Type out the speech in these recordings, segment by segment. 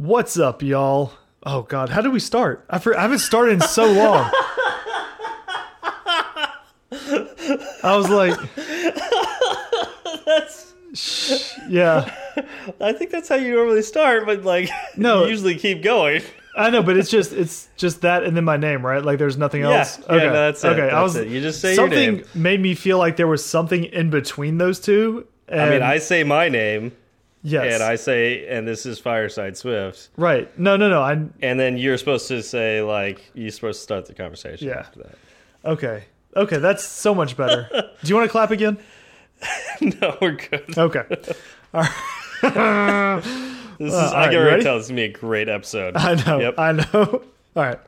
What's up, y'all? Oh God, how did we start? I, for, I haven't started in so long. I was like, Shh, yeah, I think that's how you normally start, but like, No. you usually keep going. I know, but it's just it's just that and then my name, right? Like, there's nothing Yeah, else. yeah, no, that's it, okay. I was it. You just say your something made me feel like there was something in between those two. And I mean, I say my name, yes, and I say, and this is Fireside Swift, right. No, no, no. I and then you're supposed to say like you're supposed to start the conversation. Yeah. After that. okay, okay. That's so much better. Do you want to clap again? no, we're good. Okay. All right. This is. all I can already tell this is gonna be a great episode. I know. Yep. I know. All right.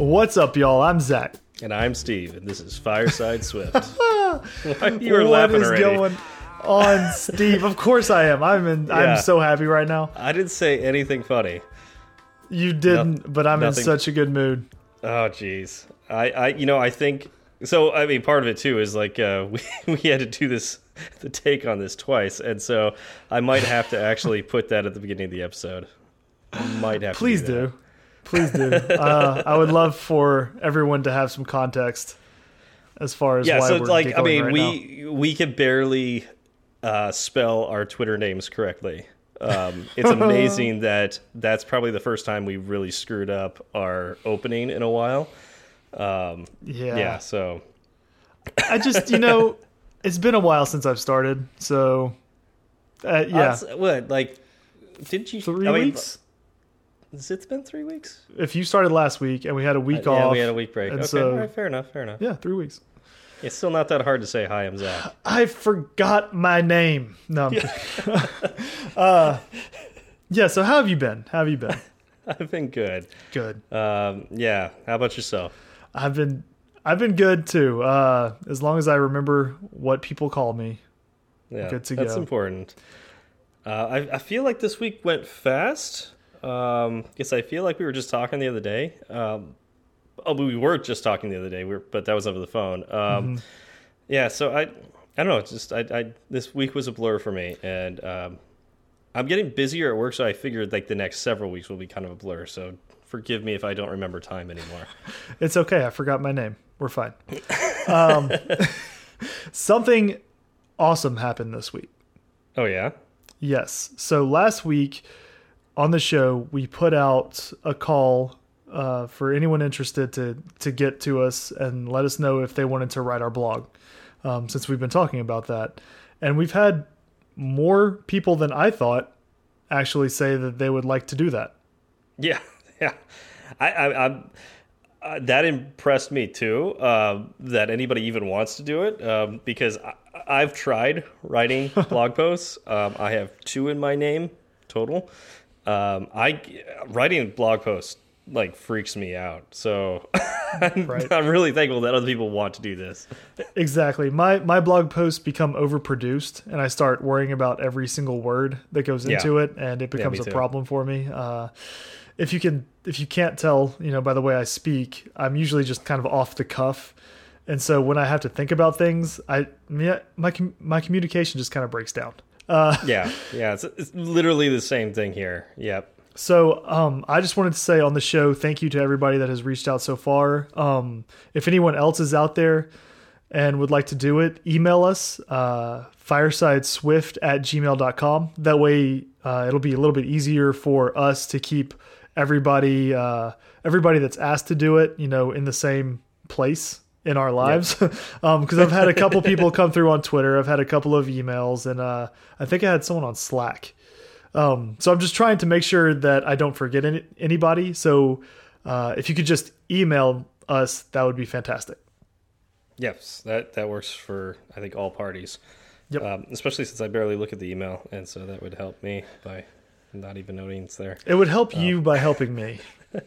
What's up, y'all? I'm Zach. And I'm Steve, and this is Fireside Swift. you were What laughing is already. going on, Steve? Of course I am. I'm in. Yeah. I'm so happy right now. I didn't say anything funny. You didn't, but I'm nothing. in such a good mood. Oh, jeez. I, I, you know, I think so. I mean, part of it too is like uh, we we had to do this, the take on this twice, and so I might have to actually put that at the beginning of the episode. Might have. Please to do. do. Please do. Uh, I would love for everyone to have some context as far as Yeah. why So we're like, I mean, right we we can barely uh, spell our Twitter names correctly. Um, it's amazing that that's probably the first time we really screwed up our opening in a while. Um. Yeah. yeah. So I just, you know, it's been a while since I've started, so uh, yeah, That's- what like did you three I mean, weeks. Has it been three weeks? If you started last week and we had a week Uh, off, Yeah, we had a week break. Okay, so- all right, fair enough, fair enough. yeah, three weeks. It's still not that hard to say hi, I'm Zach. I forgot my name. No. I'm uh, yeah. So how have you been? How have you been? I've been good. Good. Um, yeah. How about yourself? I've been. I've been good too. Uh, as long as I remember what people call me. Yeah, Good to that's go. important. Uh, I, I feel like this week went fast. Um, guess I feel like we were just talking the other day. Um, oh, we were just talking the other day, we were, but that was over the phone. Um, Mm-hmm. Yeah, so I, I don't know. It's just I, I this week was a blur for me, and um, I'm getting busier at work, so I figured like the next several weeks will be kind of a blur. So forgive me if I don't remember time anymore. It's okay. I forgot my name. We're fine. Um, something awesome happened this week. Oh yeah, Yes. So last week on the show, we put out a call uh, for anyone interested to to get to us and let us know if they wanted to write our blog. Um, since we've been talking about that, and we've had more people than I thought actually say that they would like to do that. yeah, yeah. I, I, I'm. Uh, that impressed me too. Um, that anybody even wants to do it um, because I, I've tried writing blog posts. Um, I have two in my name total. Um, I writing blog posts like freaks me out. So I'm, Right. I'm really thankful that other people want to do this. Exactly. My my blog posts become overproduced, and I start worrying about every single word that goes Yeah. into it, and it becomes me a problem for me. Uh, if you can, if you can't tell, you know, by the way I speak, I'm usually just kind of off the cuff, and so when I have to think about things, I my my communication just kind of breaks down. Uh, Yeah, yeah. It's, it's literally the same thing here. Yep. So um, I just wanted to say on the show, thank you to everybody that has reached out so far. Um, if anyone else is out there and would like to do it, email us, uh, firesideswift at gmail.com. That way uh, it'll be a little bit easier for us to keep everybody uh, everybody that's asked to do it, you know, in the same place in our lives. Because I've had a couple people come through on Twitter. I've had a couple of emails, and uh, I think I had someone on Slack. Um, so I'm just trying to make sure that I don't forget any, anybody. So uh, if you could just email us, that would be fantastic. Yes, that that works for I think all parties. Yep. Um, especially since I barely look at the email, and so that would help me by not even it's there. It would help um, you by helping me.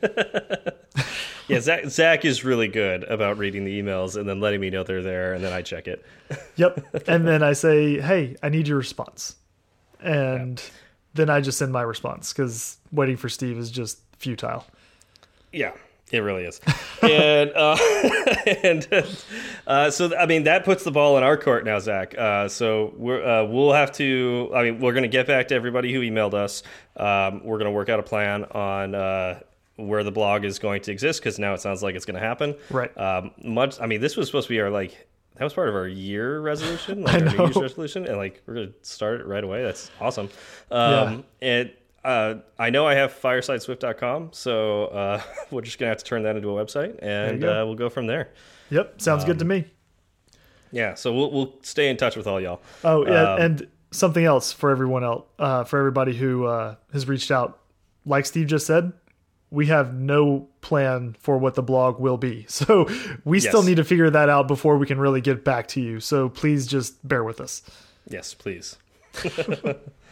Yeah, Zach, Zach is really good about reading the emails and then letting me know they're there, and then I check it. Yep. and then I say, hey, I need your response. And then I just send my response because waiting for Steve is just futile. Yeah, it really is. and uh, and uh, so I mean that puts the ball in our court now, Zach. Uh, so we're uh, we'll have to. I mean, we're going to get back to everybody who emailed us. Um, we're going to work out a plan on uh, where the blog is going to exist because now it sounds like it's going to happen. Right. Um, much. I mean, this was supposed to be our like. That was part of our year resolution, like our New Year's resolution, and like we're gonna start it right away. That's awesome. Um, And uh, I know I have firesideswift.com, so uh, we're just gonna have to turn that into a website, and go. uh, we'll go from there. Yep, sounds good to me. Yeah, so we'll we'll stay in touch with all y'all. Oh, yeah, Um, and something else for everyone else, uh, for everybody who uh, has reached out. Like Steve just said, we have no plan for what the blog will be, so we still need to figure that out before we can really get back to you. So please just bear with us. Yes, please.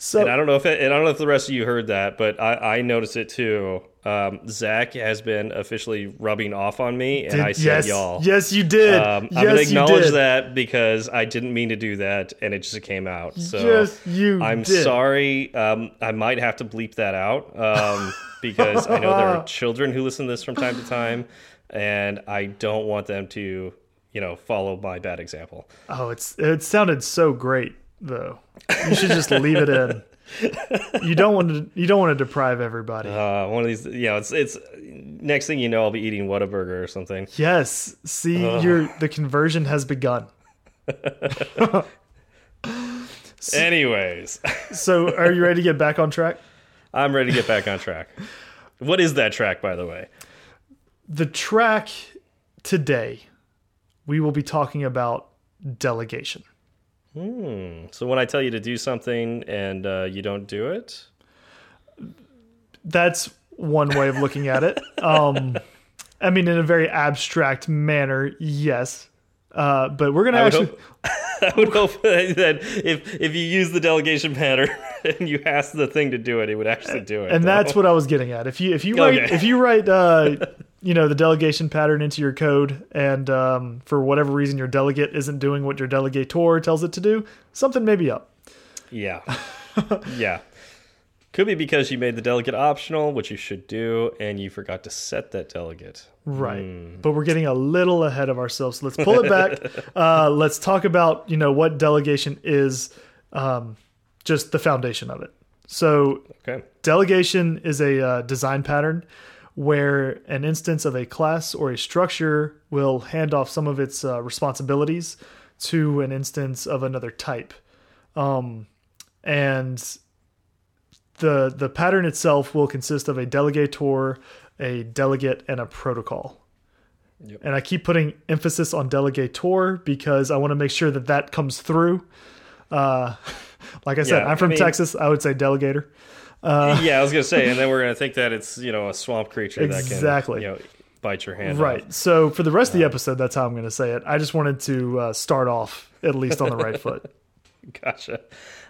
So And I don't know if it, and I don't know if the rest of you heard that, but I, I noticed it too. Um, Zach has been officially rubbing off on me, and did- I said yes, y'all. yes, you did. Um, yes, I'm gonna acknowledge that because I didn't mean to do that, and it just came out. So yes, you. I'm did. sorry. Um, I might have to bleep that out um, because I know there are children who listen to this from time to time, and I don't want them to, you know, follow my bad example. Oh, it's it sounded so great though. You should just leave it in. You don't want to. You don't want to deprive everybody. Uh, one of these, you know, it's it's next thing you know, I'll be eating Whataburger or something. yes. See, your the conversion has begun. Anyways, So, are you ready to get back on track? I'm ready to get back on track. What is that track, by the way? The track today, we will be talking about delegation. So when I tell you to do something and uh, you don't do it, That's one way of looking at it. Um, I mean, in a very abstract manner, yes. Uh, but we're gonna I actually. hope, I would hope that if if you use the delegation pattern and you ask the thing to do it, it would actually do it. and though. that's what I was getting at. If you if you write Okay. if you write uh, you know the delegation pattern into your code, and um, for whatever reason your delegate isn't doing what your delegator tells it to do, something may be up. Yeah. yeah. Could be because you made the delegate optional, which you should do, and you forgot to set that delegate. Right. Hmm. But we're getting a little ahead of ourselves. So let's pull it back. uh, let's talk about, you know, what delegation is, um, just the foundation of it. So Okay. delegation is a uh, design pattern where an instance of a class or a structure will hand off some of its uh, responsibilities to an instance of another type. Um, and the the pattern itself will consist of a delegator, a delegate, and a protocol. Yep. And I keep putting emphasis on delegator because I want to make sure that that comes through. Uh, like I said, Yeah, I'm from I mean- Texas. I would say delegator. Yeah, I was gonna say, and then we're gonna think that it's you know a swamp creature Exactly. that can you know bite your hand. Right. off. So for the rest of the episode, that's how I'm going to say it. I just wanted to uh, start off at least on the right foot. Gotcha.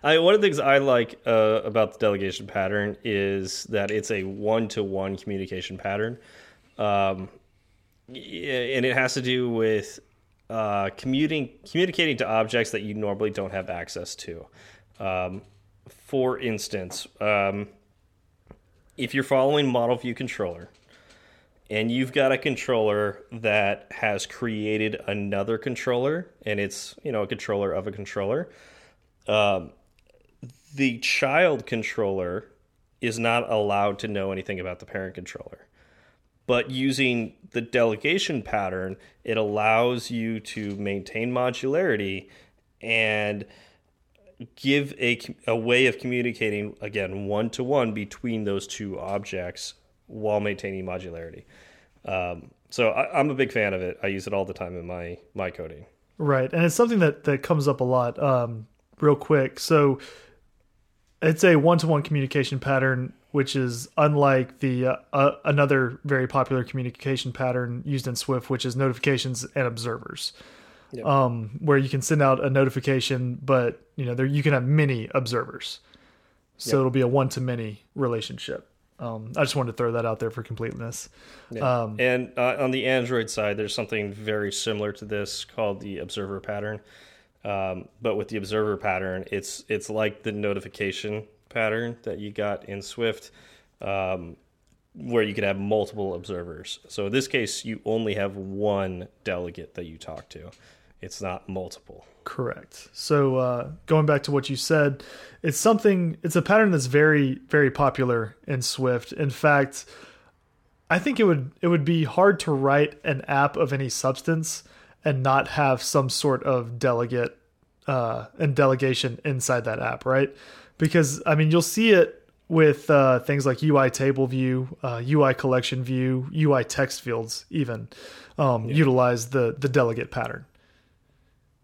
I, one of the things I like uh, about the delegation pattern is that it's a one-to-one communication pattern, um, and it has to do with uh, commuting, communicating to objects that you normally don't have access to. Um, for instance, um, if you're following model view controller, and you've got a controller that has created another controller and it's you know a controller of a controller um, the child controller is not allowed to know anything about the parent controller. But using the delegation pattern it allows you to maintain modularity and give a, a way of communicating again one to one between those two objects while maintaining modularity. Um, so I, I'm a big fan of it. I use it all the time in my my coding. Right. And it's something that, that comes up a lot, um, real quick. So it's a one to one communication pattern, which is unlike the uh, uh, another very popular communication pattern used in Swift, which is notifications and observers. Yep. Um, where you can send out a notification, but you know there you can have many observers, so Yep. it'll be a one to many relationship. Um, I just wanted to throw that out there for completeness. Yeah. Um, and uh, on the Android side, there's something very similar to this called the observer pattern. Um, but with the observer pattern, it's it's like the notification pattern that you got in Swift, um, where you could have multiple observers. So in this case, you only have one delegate that you talk to. It's not multiple. Correct. So uh, going back to what you said, it's something. It's a pattern that's very, very popular in Swift. In fact, I think it would it would be hard to write an app of any substance and not have some sort of delegate uh, and delegation inside that app, right? Because I mean, you'll see it with uh, things like UI table view, uh, UI collection view, UI text fields, even um, yeah. utilize the the delegate pattern.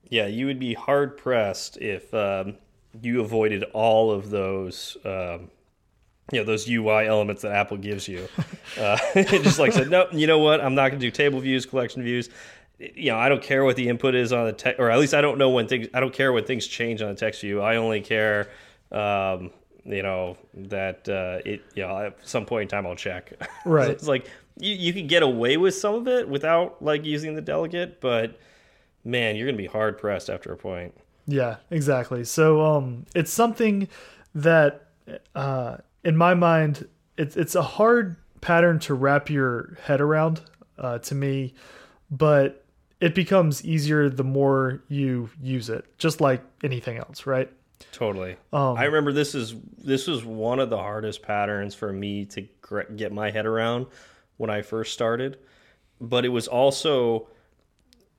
Yeah, you would be hard pressed if um, you avoided all of those. Um, you know those UI elements that Apple gives you. Uh, just like said, no, you know what? I'm not going to do table views, collection views you know, I don't care what the input is on the text, or at least I don't know when things. I don't care when things change on the text view. I only care, um, you know, that uh, it. You know, at some point in time, I'll check. Right. so it's like you you can get away with some of it without like using the delegate, but man, you're gonna be hard pressed after a point. Yeah, exactly. So um, it's something that, uh, in my mind, it's it's a hard pattern to wrap your head around. Uh, to me, but it becomes easier the more you use it, just like anything else, right? Totally. Um, I remember this is this was one of the hardest patterns for me to get my head around when I first started, but it was also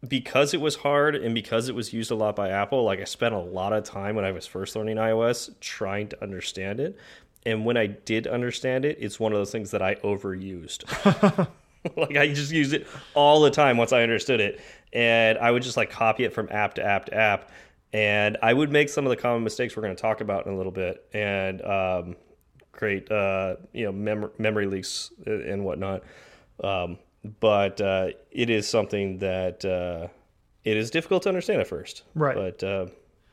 because it was hard and because it was used a lot by Apple. Like I spent a lot of time when I was first learning iOS trying to understand it, and when I did understand it, it's one of those things that I overused. like I just used it all the time once I understood it, and I would just like copy it from app to app to app, and I would make some of the common mistakes we're going to talk about in a little bit, and um, create uh, you know mem memory leaks and whatnot. Um, but uh, it is something that uh, it is difficult to understand at first, right? But uh,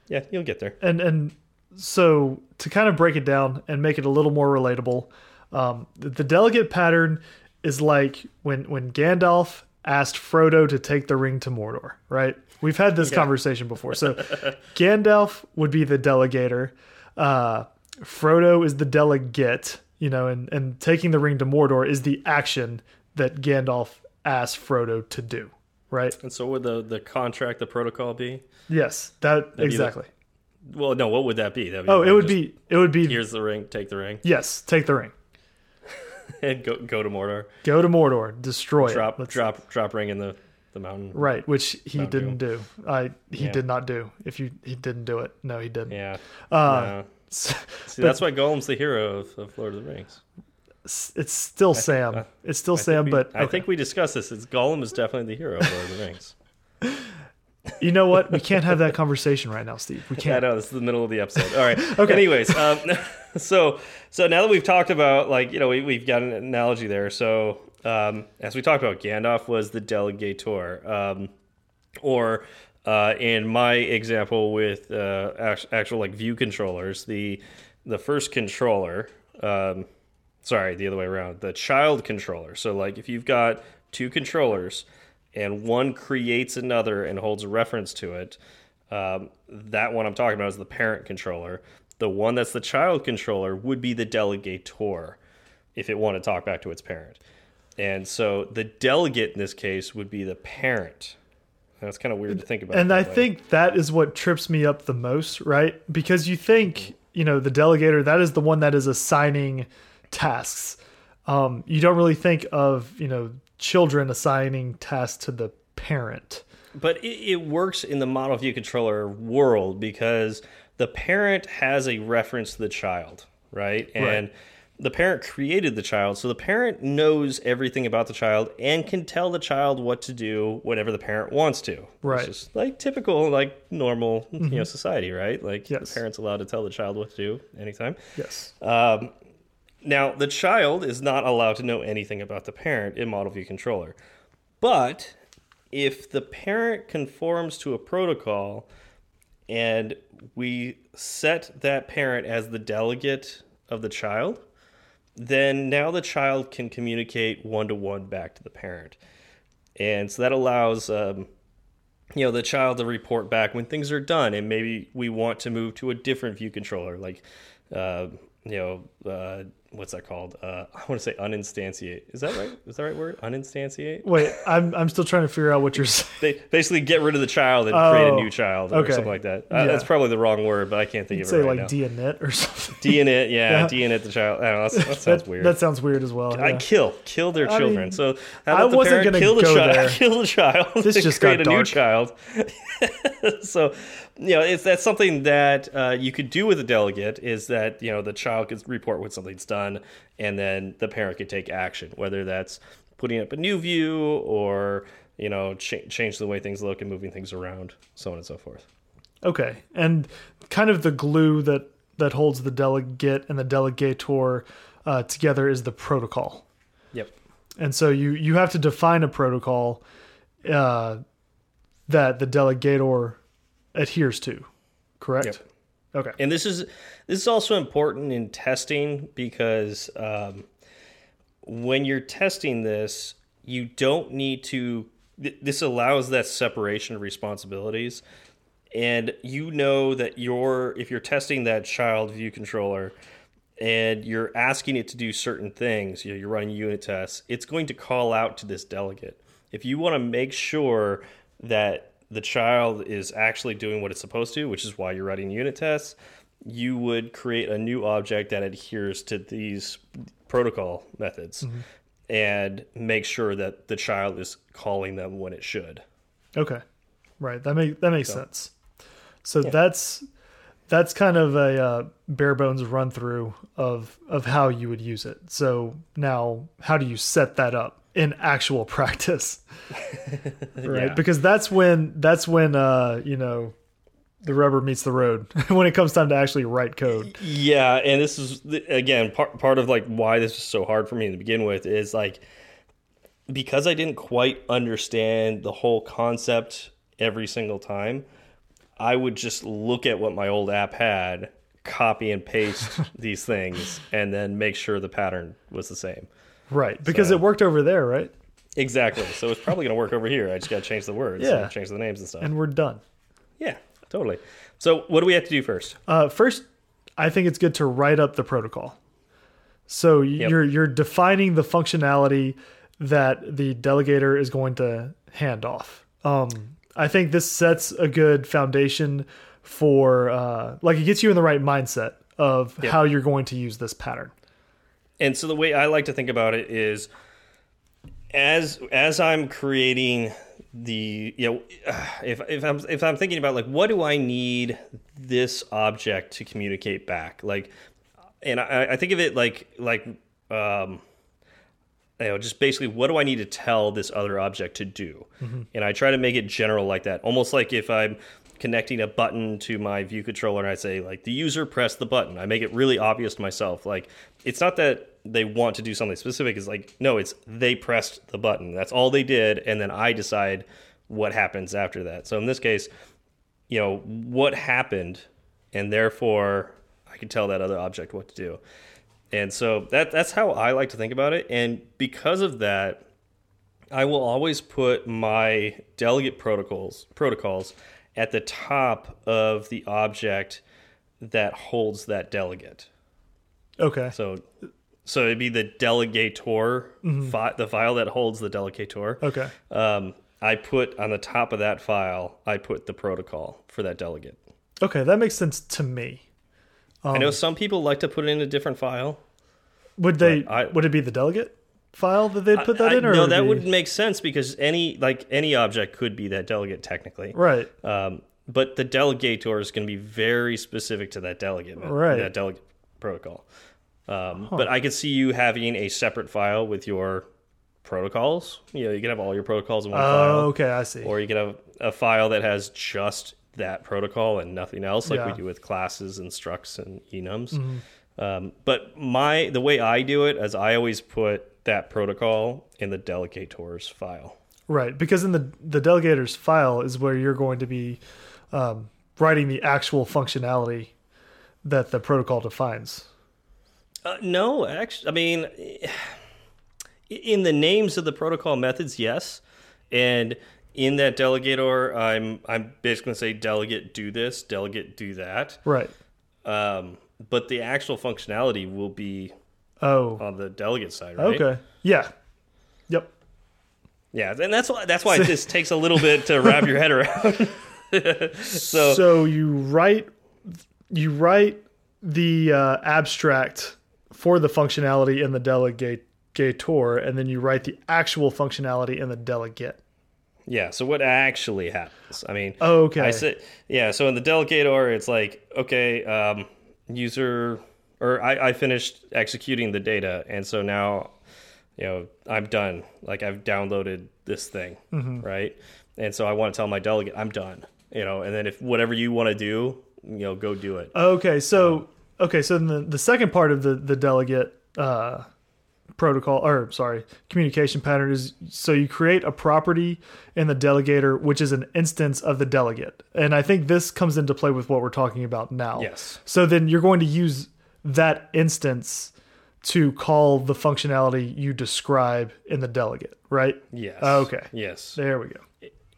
yeah, you'll get there. And and so to kind of break it down and make it a little more relatable, um, the, the delegate pattern is like when when Gandalf asked Frodo to take the ring to Mordor, right? We've had this yeah. conversation before. So Gandalf would be the delegator. Uh, Frodo is the delegate, you know, and, and taking the ring to Mordor is the action that Gandalf asked Frodo to do, right? And so would the, the contract, the protocol be? Yes, that That'd exactly. Well, no, what would that be? That'd be oh, it would be it would be here's the ring, take the ring. Yes, take the ring. and go go to Mordor. Go to Mordor, destroy drop, it. drop drop ring in the the mountain. Right, which he mountain didn't do. I he yeah. did not do. If you he didn't do it, no, he didn't. Yeah. Uh, no. See, but, that's why Gollum's the hero of, of, Lord of the Rings. It's still Sam. uh, it's still I Sam, we, but okay. I think we discussed this. It's Gollum is definitely the hero of Lord of the Rings. You know what? We can't have that conversation right now, Steve. We can't. I know this is the middle of the episode. All right. okay. Anyways, um, so so now that we've talked about like you know we, we've got an analogy there. So um, as we talked about, Gandalf was the delegator, um, or uh, in my example with uh, actual like view controllers, the the first controller. Um, sorry, the other way around. The child controller. So like if you've got two controllers and one creates another and holds a reference to it. Um, that one I'm talking about is the parent controller. The one that's the child controller would be the delegator if it wanted to talk back to its parent. And so the delegate in this case would be the parent. That's kind of weird to think about. And I way. think that is what trips me up the most, right? Because you think, you know, the delegator, that is the one that is assigning tasks. Um, you don't really think of, you know, children assigning tasks to the parent. But it, it works in the model view controller world because the parent has a reference to the child, right? And right. the parent created the child, so the parent knows everything about the child and can tell the child what to do whenever the parent wants to. Right. It's just like typical, like normal, mm -hmm. you know, mm-hmm. society, right? Like yes. the parent's allowed to tell the child what to do anytime. Yes. Um, now, the child is not allowed to know anything about the parent in Model View Controller. But if the parent conforms to a protocol and we set that parent as the delegate of the child, then now the child can communicate one to one back to the parent. And so that allows um, you know the child to report back when things are done and maybe we want to move to a different view controller like uh, you know, uh, what's that called? Uh, I want to say uninstantiate. Is that right? Is that right word? Uninstantiate. Wait, I'm I'm still trying to figure out what you're saying. They basically get rid of the child and create a Oh, new child or okay. something like that. Uh, Yeah. That's probably the wrong word, but I can't think of it Say right like. deinit or something. deinit, yeah, Yeah. deinit the child. I don't know, that sounds that, weird. That sounds weird as well. I kill, kill their I children. mean, so I wasn't gonna kill the child? Kill the child. This just create a new child. so, you know, it's that's something that uh, you could do with a delegate. Is that you know the child could report when something's done, and then the parent could take action, whether that's putting up a new view or you know ch change the way things look and moving things around, so on and so forth. Okay, and kind of the glue that that holds the delegate and the delegator uh, together is the protocol. Yep. And so you you have to define a protocol uh, that the delegator adheres to. Correct. Yep. Okay. And this is this is also important in testing because um, when you're testing this, you don't need to. Th this allows that separation of responsibilities, and you know that you're if you're testing that child view controller, and you're asking it to do certain things, you know, you're running unit tests, it's going to call out to this delegate. If you want to make sure that the child is actually doing what it's supposed to, which is why you're writing unit tests, you would create a new object that adheres to these protocol methods and make sure that the child is calling them when it should. Okay. Right. That make that makes sense. So that's that's kind of a uh, bare bones run through of of how you would use it. So now, how do you set that up in actual practice? right. Yeah. Because that's when that's when uh you know the rubber meets the road when it comes time to actually write code. Yeah, and this is again part part of like why this was so hard for me to begin with is like because I didn't quite understand the whole concept every single time. I would just look at what my old app had, copy and paste these things, and then make sure the pattern was the same. Right. Because So- it worked over there, right? Exactly. So it's probably going to work over here. I just got to change the words, Yeah. change the names and stuff. And we're done. yeah, totally. So what do we have to do first? Uh, first, I think it's good to write up the protocol. So you're you're defining the functionality that the delegator is going to hand off. Um, I think this sets a good foundation for uh, like it gets you in the right mindset of Yep. how you're going to use this pattern. And so the way I like to think about it is as as I'm creating the you know if if I'm if I'm thinking about like what do I need this object to communicate back? Like and I, I think of it like like um you know just basically what do I need to tell this other object to do? And I try to make it general like that. Almost like if I'm connecting a button to my view controller and I say like the user pressed the button. I make it really obvious to myself. Like it's not that they want to do something specific it's like no it's they pressed the button. That's all they did and then I decide what happens after that. So in this case you know what happened and therefore I can tell that other object what to do. And so that that's how I like to think about it and because of that I will always put my delegate protocols protocols at the top of the object that holds that delegate. Okay. So so it'd be the delegator fi the file that holds the delegator. Okay. Um, I put on the top of that file, I put the protocol for that delegate. Okay. That makes sense to me. I know some people like to put it in a different file. Would they? I- would it be the delegate file that they'd put that I- in, or no, that wouldn't make sense because any like any object could be that delegate technically. right? Um, but the delegator is going to be very specific to that delegate, Right. that delegate protocol. Um, But I could see you having a separate file with your protocols. You know, you can have all your protocols in one Oh, file, okay. I see. or you can have a file that has just that protocol and nothing else, like we do with classes and structs and enums. Mm-hmm. Um, but my the way I do it is I always put that protocol in the delegator's file. Right, because in the the delegator's file is where you're going to be um, writing the actual functionality that the protocol defines. Uh, no, actually, I mean, in the names of the protocol methods, yes, and in that delegator, I'm I'm basically going to say delegate do this, delegate do that. Right. Um, but the actual functionality will be Oh, on the delegate side, right? okay. Yeah. Yep. Yeah, and that's why that's why this takes a little bit to wrap your head around. so, So you write you write the uh, abstract for the functionality in the delegator, and then you write the actual functionality in the delegate. yeah, so what actually happens? I mean, Oh, okay. I said, yeah. So in the delegator, it's like, okay, um, user, or I, I finished executing the data, and so now, you know, I'm done. Like I've downloaded this thing, Mm-hmm. right? And so I want to tell my delegate I'm done. You know, and then if whatever you want to do, you know, go do it. Okay, so okay, so then the the second part of the the delegate uh, protocol, or sorry, communication pattern is so you create a property in the delegator, which is an instance of the delegate, and I think this comes into play with what we're talking about now. Yes. So then you're going to use that instance to call the functionality you describe in the delegate, right? Yes. Okay. Yes. There we go.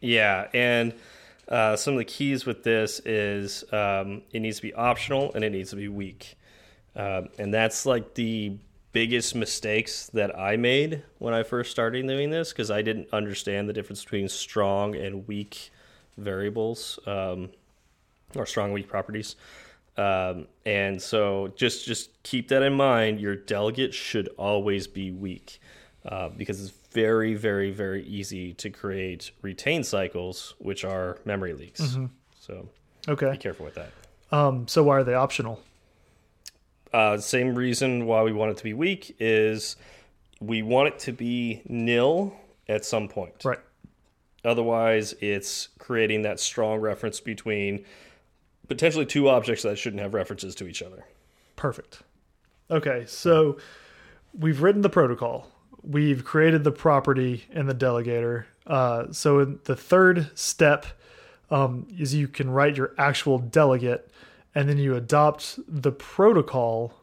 Yeah, and uh, some of the keys with this is um, it needs to be optional and it needs to be weak, um, and that's like the biggest mistakes that I made when I first started doing this because I didn't understand the difference between strong and weak variables um, or strong weak properties. Um, and so just just keep that in mind. Your delegate should always be weak uh, because it's very very very easy to create retain cycles, which are memory leaks. So Okay. be careful with that. Um, so why are they optional? Uh, same reason why we want it to be weak is we want it to be nil at some point. Right. Otherwise, it's creating that strong reference between potentially two objects that shouldn't have references to each other. Perfect. Okay, so we've written the protocol. We've created the property and the delegator. Uh, so the third step um, is you can write your actual delegate, and then you adopt the protocol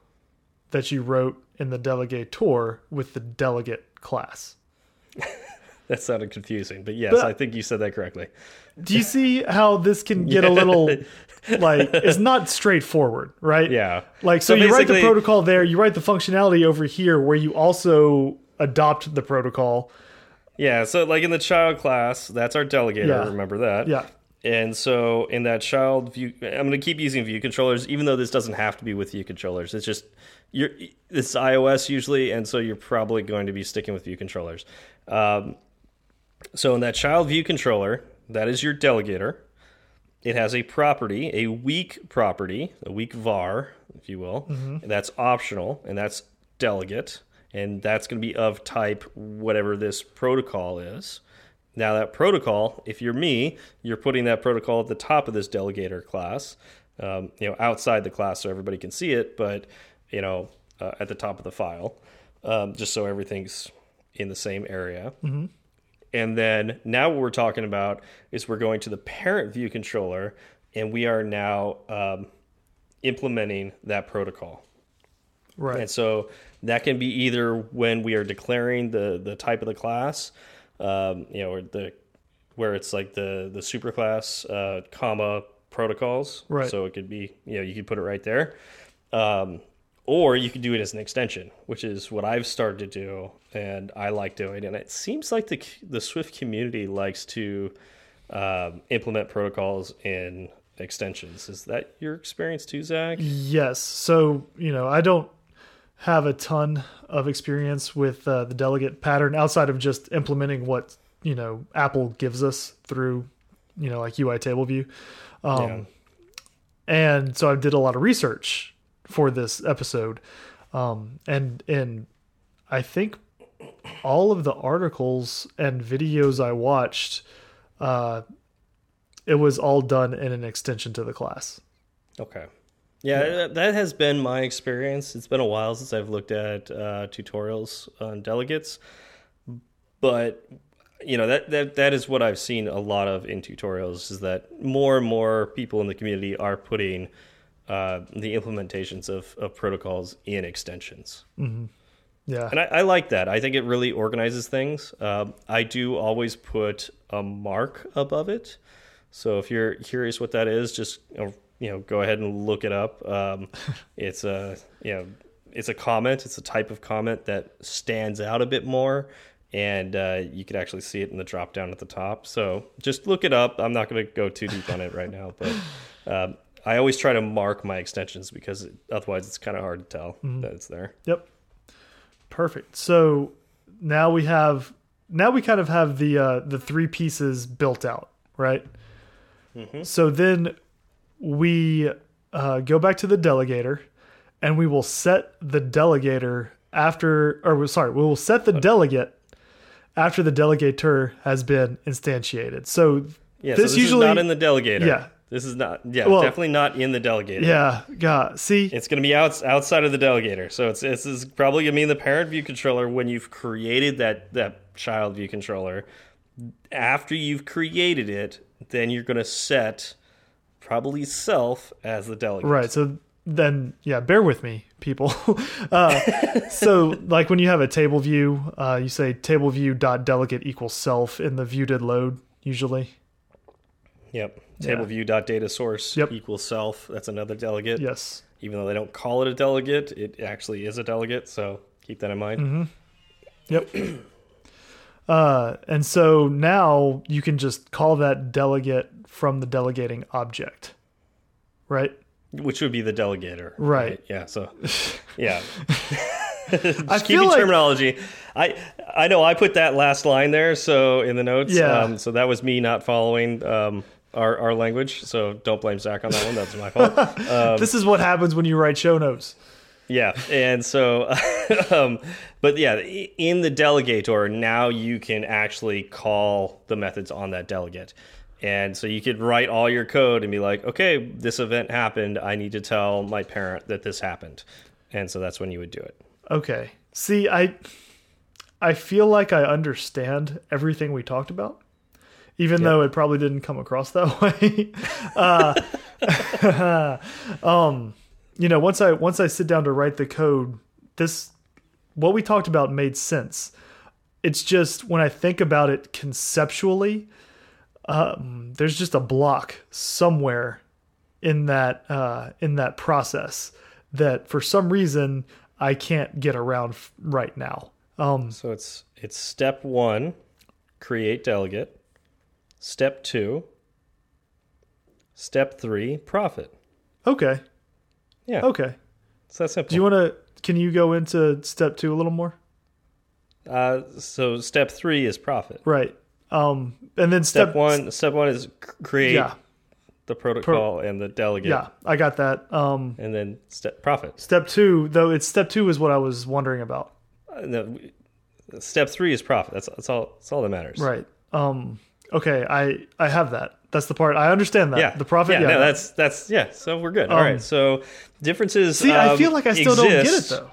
that you wrote in the delegator with the delegate class. That sounded confusing, but yes, But- I think you said that correctly. Do you see how this can get a little like it's not straightforward, right? Yeah. Like so, So you write the protocol there, you write the functionality over here where you also adopt the protocol. Yeah, so like in the child class, that's our delegator, Yeah. remember that? Yeah. And so in that child view, I'm going to keep using view controllers, even though this doesn't have to be with view controllers. It's just you're it's iOS usually, and so you're probably going to be sticking with view controllers. Um, so in that child view controller, that is your delegator. It has a property, a weak property, a weak var, if you will. And that's optional, and that's delegate, and that's going to be of type whatever this protocol is. Now that protocol, if you're me, you're putting that protocol at the top of this delegator class, um, you know, outside the class so everybody can see it, but you know, uh, at the top of the file, um, just so everything's in the same area. And then now what we're talking about is we're going to the parent view controller, and we are now um, implementing that protocol. Right. And so that can be either when we are declaring the the type of the class, um, you know, or the where it's like the the superclass uh, comma protocols. Right. So it could be you know you could put it right there, um, or you could do it as an extension, which is what I've started to do and I like doing. And it seems like the the Swift community likes to um, implement protocols in extensions. Is that your experience too, Zach? Yes. So, you know, I don't have a ton of experience with uh, the delegate pattern outside of just implementing what, you know, Apple gives us through, you know, like UI table view. Um, yeah. and so I did a lot of research for this episode, um, and and I think all of the articles and videos I watched, uh, it was all done in an extension to the class. Okay. Yeah, that- that has been my experience. It's been a while since I've looked at uh, tutorials on delegates, but you know that that that is what I've seen a lot of in tutorials is that more and more people in the community are putting uh, the implementations of, of protocols in extensions. Yeah, And I, I like that. I think it really organizes things. Um, I do always put a mark above it. So if you're curious what that is, just you know, you know, go ahead and look it up. Um, it's a you know, it's a comment. It's a type of comment that stands out a bit more, and uh, you could actually see it in the drop down at the top. So just look it up. I'm not going to go too deep on it right now, but. Um, I always try to mark my extensions because otherwise it's kind of hard to tell Mm-hmm. that it's there. Yep. Perfect. So now we have now we kind of have the uh, the three pieces built out, right? So then we uh, go back to the delegator, and we will set the delegator after, or sorry, we will set the delegate after the delegator has been instantiated. So Yeah, this so this usually is not in the delegator. Yeah. This is not, yeah, Well- definitely not in the delegator. yeah, God, see, It's going to be out, outside of the delegator. So it's this is probably going to be in the parent view controller when you've created that that child view controller. After you've created it, then you're going to set probably self as the delegate. Right. So then, yeah, bear with me, people. uh, so, like when you have a table view, uh, you say table view dot delegate equals self in the view did load usually. Yep. Table Yeah. view dot data source Yep. equals self. That's another delegate. Yes. Even though they don't call it a delegate, it actually is a delegate. So keep that in mind. Mm-hmm. Yep. uh, and so now you can just call that delegate from the delegating object, right? Which would be the delegator. Right. Yeah. So, yeah. I Just feel keeping like terminology. I I know I put that last line there, so in the notes. Yeah. Um, so that was me not following um, our our language. So don't blame Zach on that one. That's my fault. Um, this is what happens when you write show notes. yeah, and so, um, but yeah, in the delegator now you can actually call the methods on that delegate. And so you could write all your code and be like, okay, this event happened. I need to tell my parent that this happened. And so that's when you would do it. Okay. See, I I feel like I understand everything we talked about, even though it probably didn't come across that way. uh, um, you know, once I once I sit down to write the code, this what we talked about made sense. It's just when I think about it conceptually, um, there's just a block somewhere in that uh, in that process that for some reason I can't get around f- right now. Um, So it's it's step one, create delegate. Step two, step three, profit. okay, Yeah, okay. it's that simple. Do you want to? Can you go into step two a little more? uh, so step three is profit. Right. Um, and then step, Step one, step one is create Yeah, the protocol and the delegate, yeah. I got that. Um, and then step profit. step two, though, it's step two is what I was wondering about. Uh, no, step three is profit. That's that's all. That's all that matters. Right. Um, okay. I I have that. That's the part I understand that. Yeah, The profit. Yeah, Yeah. no, that's that's yeah. So we're good. All Um, right. So differences. See, I um, feel like I still don't get it though.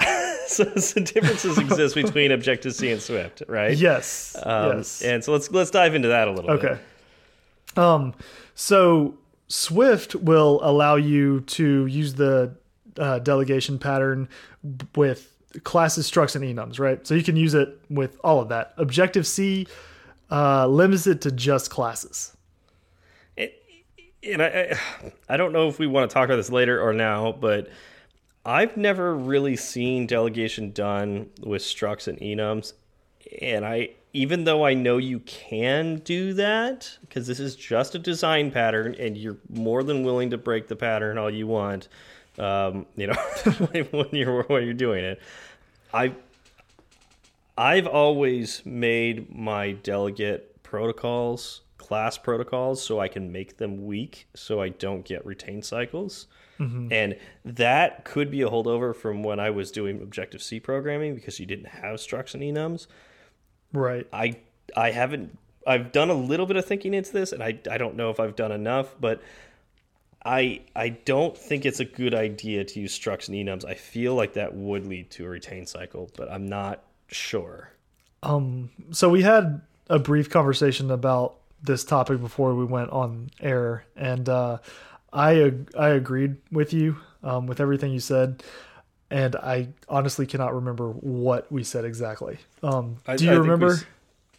so, so differences exist between Objective C and Swift, right? Yes. Um, yes. And so let's let's dive into that a little bit. Okay. bit. Um, so Swift will allow you to use the uh, delegation pattern with classes, structs, and enums, right? So you can use it with all of that. Objective C uh, limits it to just classes. And I, I don't know if we want to talk about this later or now, but I've never really seen delegation done with structs and enums. And I even though I know you can do that because this is just a design pattern and you're more than willing to break the pattern all you want, um, you know, when you're when you're doing it. I I've always made my delegate protocols class protocols so I can make them weak so I don't get retain cycles. Mm-hmm. And that could be a holdover from when I was doing Objective C programming because you didn't have structs and enums. Right. I I haven't I've done a little bit of thinking into this and I I don't know if I've done enough, but I I don't think it's a good idea to use structs and enums. I feel like that would lead to a retain cycle, but I'm not sure. Um, so we had a brief conversation about this topic before we went on air, and uh, I I agreed with you um, with everything you said, and I honestly cannot remember what we said exactly. Um, I- do I you think we remember?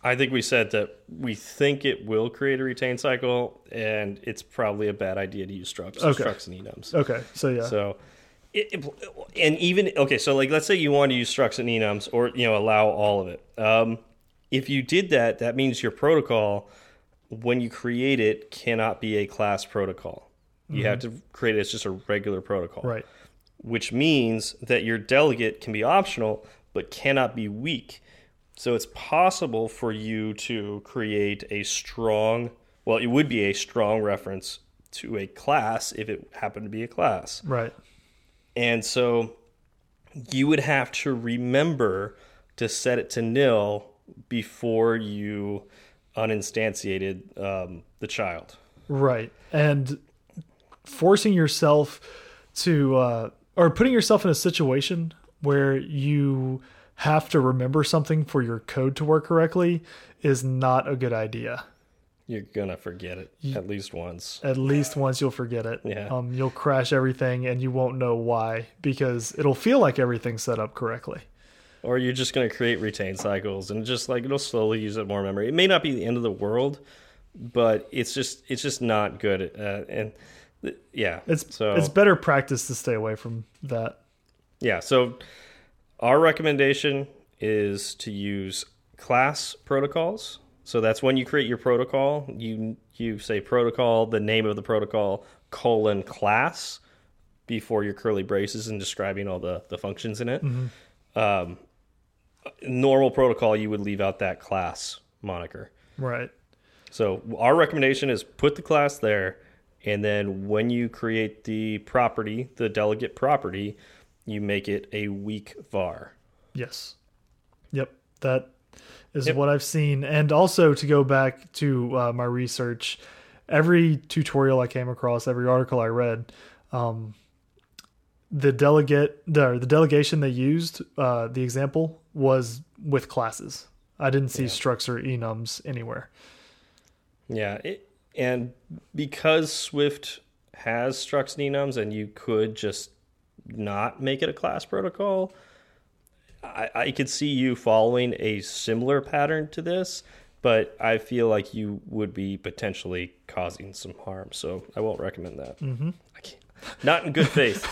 I think we said that we think it will create a retain cycle, and it's probably a bad idea to use structs, Okay. structs and enums. Okay, so yeah, So, it, it- and even okay, so like let's say you want to use structs and enums, or you know allow all of it. Um, if you did that, that means your protocol, when you create it, cannot be a class protocol. You have to create it as just a regular protocol, right, which means that your delegate can be optional but cannot be weak. So it's possible for you to create a strong, well, it would be a strong reference to a class if it happened to be a class. right, And so you would have to remember to set it to nil before you uninstantiated um, the child. right, and forcing yourself to uh, or putting yourself in a situation where you have to remember something for your code to work correctly is not a good idea. You're gonna forget it at least once. At least once you'll forget it. Yeah. Um, you'll crash everything and you won't know why because it'll feel like everything's set up correctly. Or you're just gonna create retain cycles and just like it'll slowly use up more memory. It may not be the end of the world, but it's just it's just not good. Uh, and yeah, It's so it's better practice to stay away from that. Yeah, so our recommendation is to use class protocols. So that's when you create your protocol, you you say protocol, the name of the protocol, colon class before your curly braces and describing all the, the functions in it. Um, normal protocol, you would leave out that class moniker. Right. So our recommendation is put the class there, and then when you create the property, the delegate property, you make it a weak var. Yes. Yep. That is Yep. what I've seen. And also to go back to uh, my research, every tutorial I came across, every article I read, um, the delegate, the, the delegation they used, uh, the example was with classes. I didn't see structs or enums anywhere. Yeah, it, and because Swift has structs and enums, and you could just not make it a class protocol, I, I could see you following a similar pattern to this, but I feel like you would be potentially causing some harm. So I won't recommend that. Mm-hmm. I can't, not in good faith,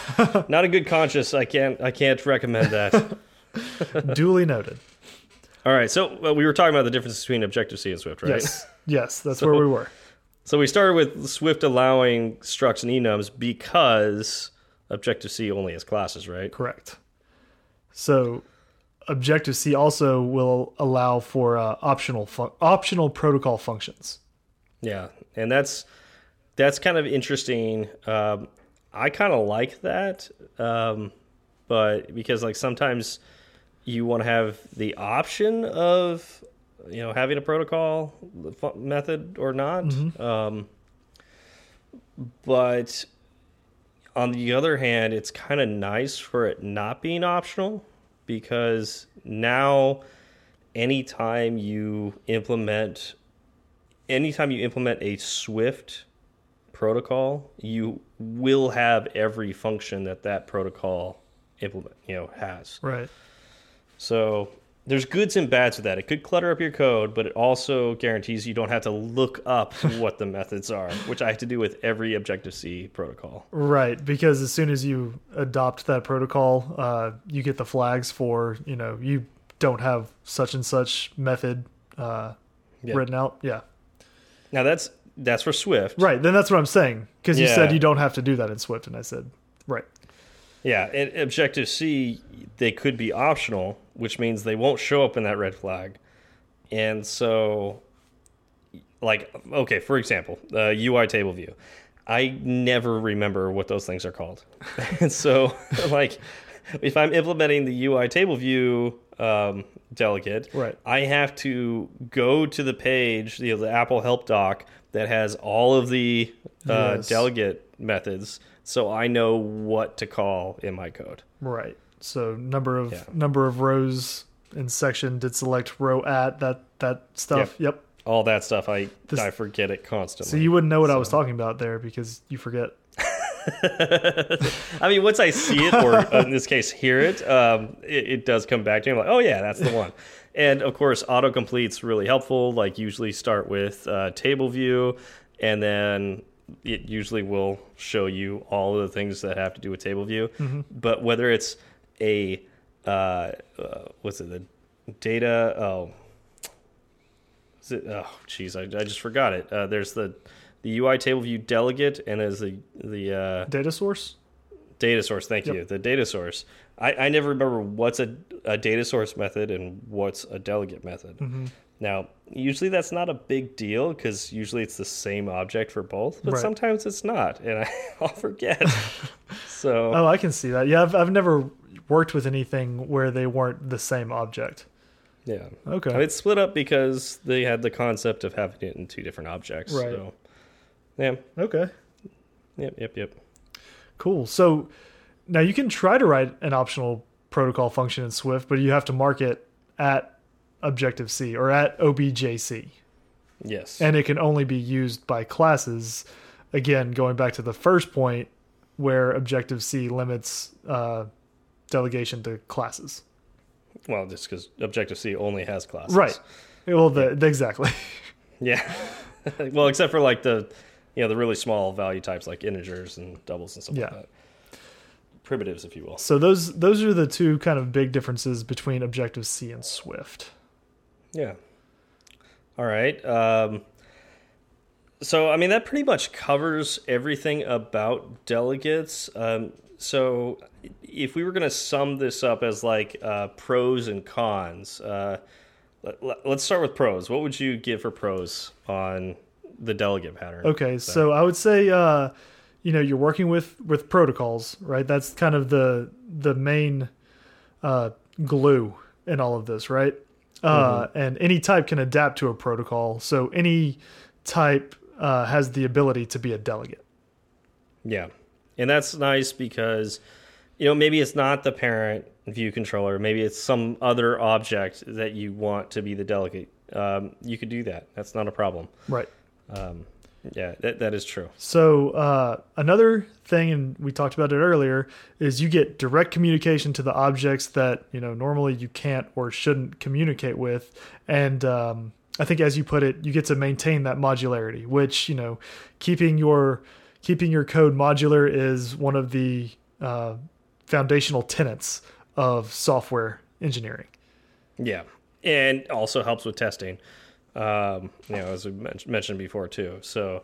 not in good conscience. I can't. I can't recommend that. Duly noted. All right. So well, we were talking about the difference between Objective C and Swift, right? Yes. Yes. That's So- where we were. So we started with Swift allowing structs and enums because Objective C only has classes, right? Correct. So Objective C also will allow for uh, optional optional protocol functions. Yeah, and that's that's kind of interesting. Um, I kind of like that, um, but because like sometimes you want to have the option of you know having a protocol method or not. Um, but on the other hand, it's kind of nice for it not being optional because now anytime you implement anytime you implement a Swift protocol, you will have every function that that protocol implement, you know, has. Right. So there's goods and bads with that. It could clutter up your code, but it also guarantees you don't have to look up what the methods are, which I have to do with every Objective C protocol. Right, because as soon as you adopt that protocol, uh, you get the flags for you know you don't have such and such method uh, Yeah. written out. Yeah, Now that's that's for Swift. right. Then that's what I'm saying because you Yeah. said you don't have to do that in Swift, and I said right. Yeah, and Objective C, they could be optional, which means they won't show up in that red flag. And so, like, okay, for example, uh, UI table view. I never remember what those things are called. and so, like, if I'm implementing the UI table view um, delegate, Right. I have to go to the page, you know, the Apple Help Doc that has all of the uh, Yes. delegate methods, so I know what to call in my code. Right. So number of Yeah. number of rows in section did select row at that that stuff. Yep. All that stuff, I This- I forget it constantly. So you wouldn't know what I was talking about there because you forget. I mean, once I see it, or in this case, hear it, um, it, it, does come back to me. I'm like, oh yeah, that's the one. and of course, autocomplete's really helpful. Like, usually start with uh, table view, and then it usually will show you all of the things that have to do with table view. Mm -hmm. But whether it's a uh, uh, what's it the data? Oh, is it? Oh, geez, I, I just forgot it. Uh, there's the the UI table view delegate, and as the the uh, data source. Data source. Thank yep. you. The data source. I, I never remember what's a, a data source method and what's a delegate method. Mm -hmm. Now, usually that's not a big deal because usually it's the same object for both, but right. sometimes it's not, and I, I'll forget. so, oh, I can see that. Yeah, I've I've never worked with anything where they weren't the same object. Yeah. Okay. Mean, it's split up because they had the concept of having it in two different objects. Right. So, yeah. Okay. Yep. Yep. Yep. Cool. So now you can try to write an optional protocol function in Swift, but you have to mark it at Objective C or at OBJC. Yes. And it can only be used by classes. Again, going back to the first point where Objective C limits uh, delegation to classes. Well, just because Objective C only has classes. Right. Well, the, the exactly. yeah. well, except for like the, you know, the really small value types like integers and doubles and stuff yeah. like that primitives, if you will. So those those are the two kind of big differences between Objective C and Swift. Yeah. All right. Um, so, I mean, that pretty much covers everything about delegates. Um, so, if we were going to sum this up as like uh, pros and cons, uh, let, us start with pros. What would you give for pros on the delegate pattern? Okay, so, so I would say, uh, you know, you're working with with protocols, right? That's kind of the the main uh, glue in all of this, right? Uh, mm-hmm. and any type can adapt to a protocol. So any type uh, has the ability to be a delegate. Yeah, and that's nice because you know maybe it's not the parent view controller, maybe it's some other object that you want to be the delegate. Um, you could do that. That's not a problem. Right. Um, yeah, that, that is true. So uh, another thing, and we talked about it earlier, is you get direct communication to the objects that you know normally you can't or shouldn't communicate with, and um, I think as you put it, you get to maintain that modularity, which you know keeping your keeping your code modular is one of the uh, foundational tenets of software engineering. Yeah, and also helps with testing um, you know, as we mentioned before too. So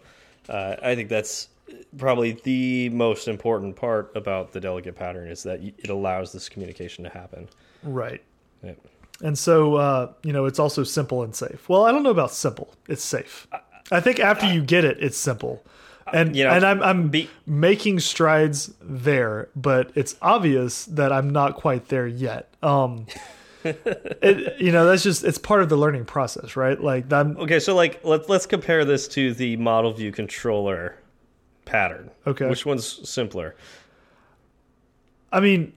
uh, I think that's probably the most important part about the delegate pattern is that it allows this communication to happen. Right. Yeah. And so, uh, you know, it's also simple and safe. Well, I don't know about simple. It's safe. I think after you get it, it's simple. And you know, and I'm I'm be, making strides there, but it's obvious that I'm not quite there yet. Um, it, you know, that's just it's part of the learning process, right? Like that. Okay, so like let's let's compare this to the model view controller pattern. Okay, which one's simpler? I mean,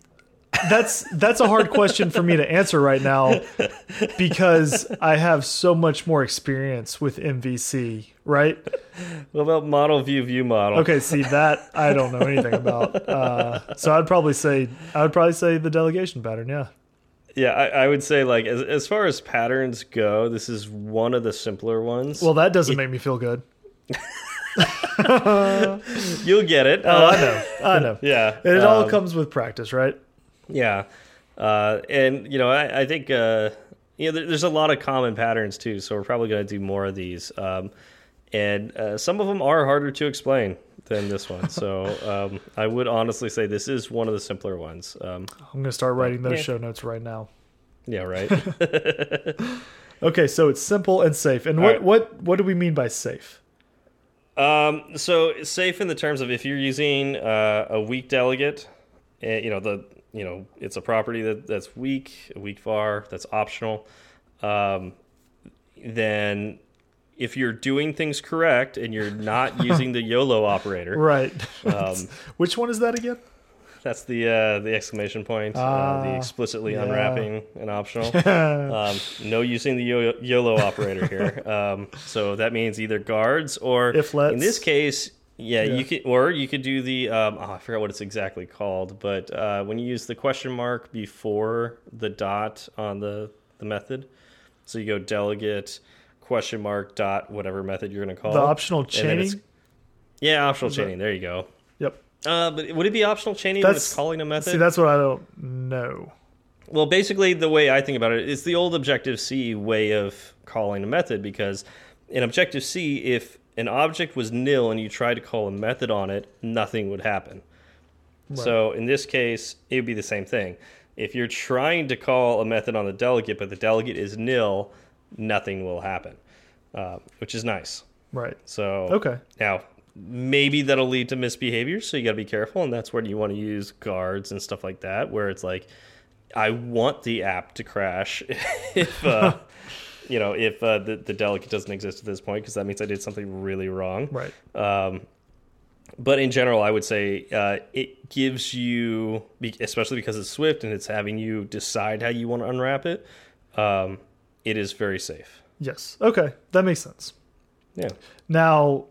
that's that's a hard question for me to answer right now because I have so much more experience with MVC, right? What about model view view model? Okay, see that I don't know anything about. Uh, so I'd probably say I would probably say the delegation pattern. Yeah. Yeah, I, I, would say like as as far as patterns go, this is one of the simpler ones. Well, that doesn't it, make me feel good. You'll get it. Oh, uh, I know. I know. Yeah, and it um, all comes with practice, right? Yeah, uh, and you know, I, I think uh, you know there, there's a lot of common patterns too, so we're probably going to do more of these. Um, and uh, some of them are harder to explain than this one. So um, I would honestly say this is one of the simpler ones. Um, I'm going to start writing those yeah. show notes right now. Yeah, right. okay, so it's simple and safe. And what right. what what do we mean by safe? Um, so safe in the terms of if you're using uh, a weak delegate, uh, you know the you know it's a property that that's weak, a weak var that's optional. Um, then if you're doing things correct and you're not using the YOLO operator, right? Um, Which one is that again? That's the uh, the exclamation point, uh, uh, the explicitly yeah. unwrapping and optional. um, no using the YOLO operator here. Um, so that means either guards or, if let's. in this case, Yeah, Yeah. you could, or you could do the. Um, oh, I forgot what it's exactly called, but uh, when you use the question mark before the dot on the the method, so you go delegate question mark dot whatever method you're going to call The it, optional chaining. Yeah, optional chaining. There you go. Yep. Uh, but would it be optional chaining when That's- it's calling a method? See, that's what I don't know. Well, basically, the way I think about it is the old Objective C way of calling a method because in Objective C, if an object was nil and you tried to call a method on it, nothing would happen. So in this case, it would be the same thing. If you're trying to call a method on the delegate, but the delegate is nil, nothing will happen, uh, which is nice. Right. So Okay. now, maybe that'll lead to misbehavior, so you got to be careful, and that's where you want to use guards and stuff like that, where it's like, I want the app to crash if uh, you know if uh, the the delegate doesn't exist at this point, because that means I did something really wrong. Right. Um, but in general, I would say uh, it gives you, especially because it's Swift and it's having you decide how you want to unwrap it. Um, it is very safe. Yes. Okay. That makes sense. Yeah. Now,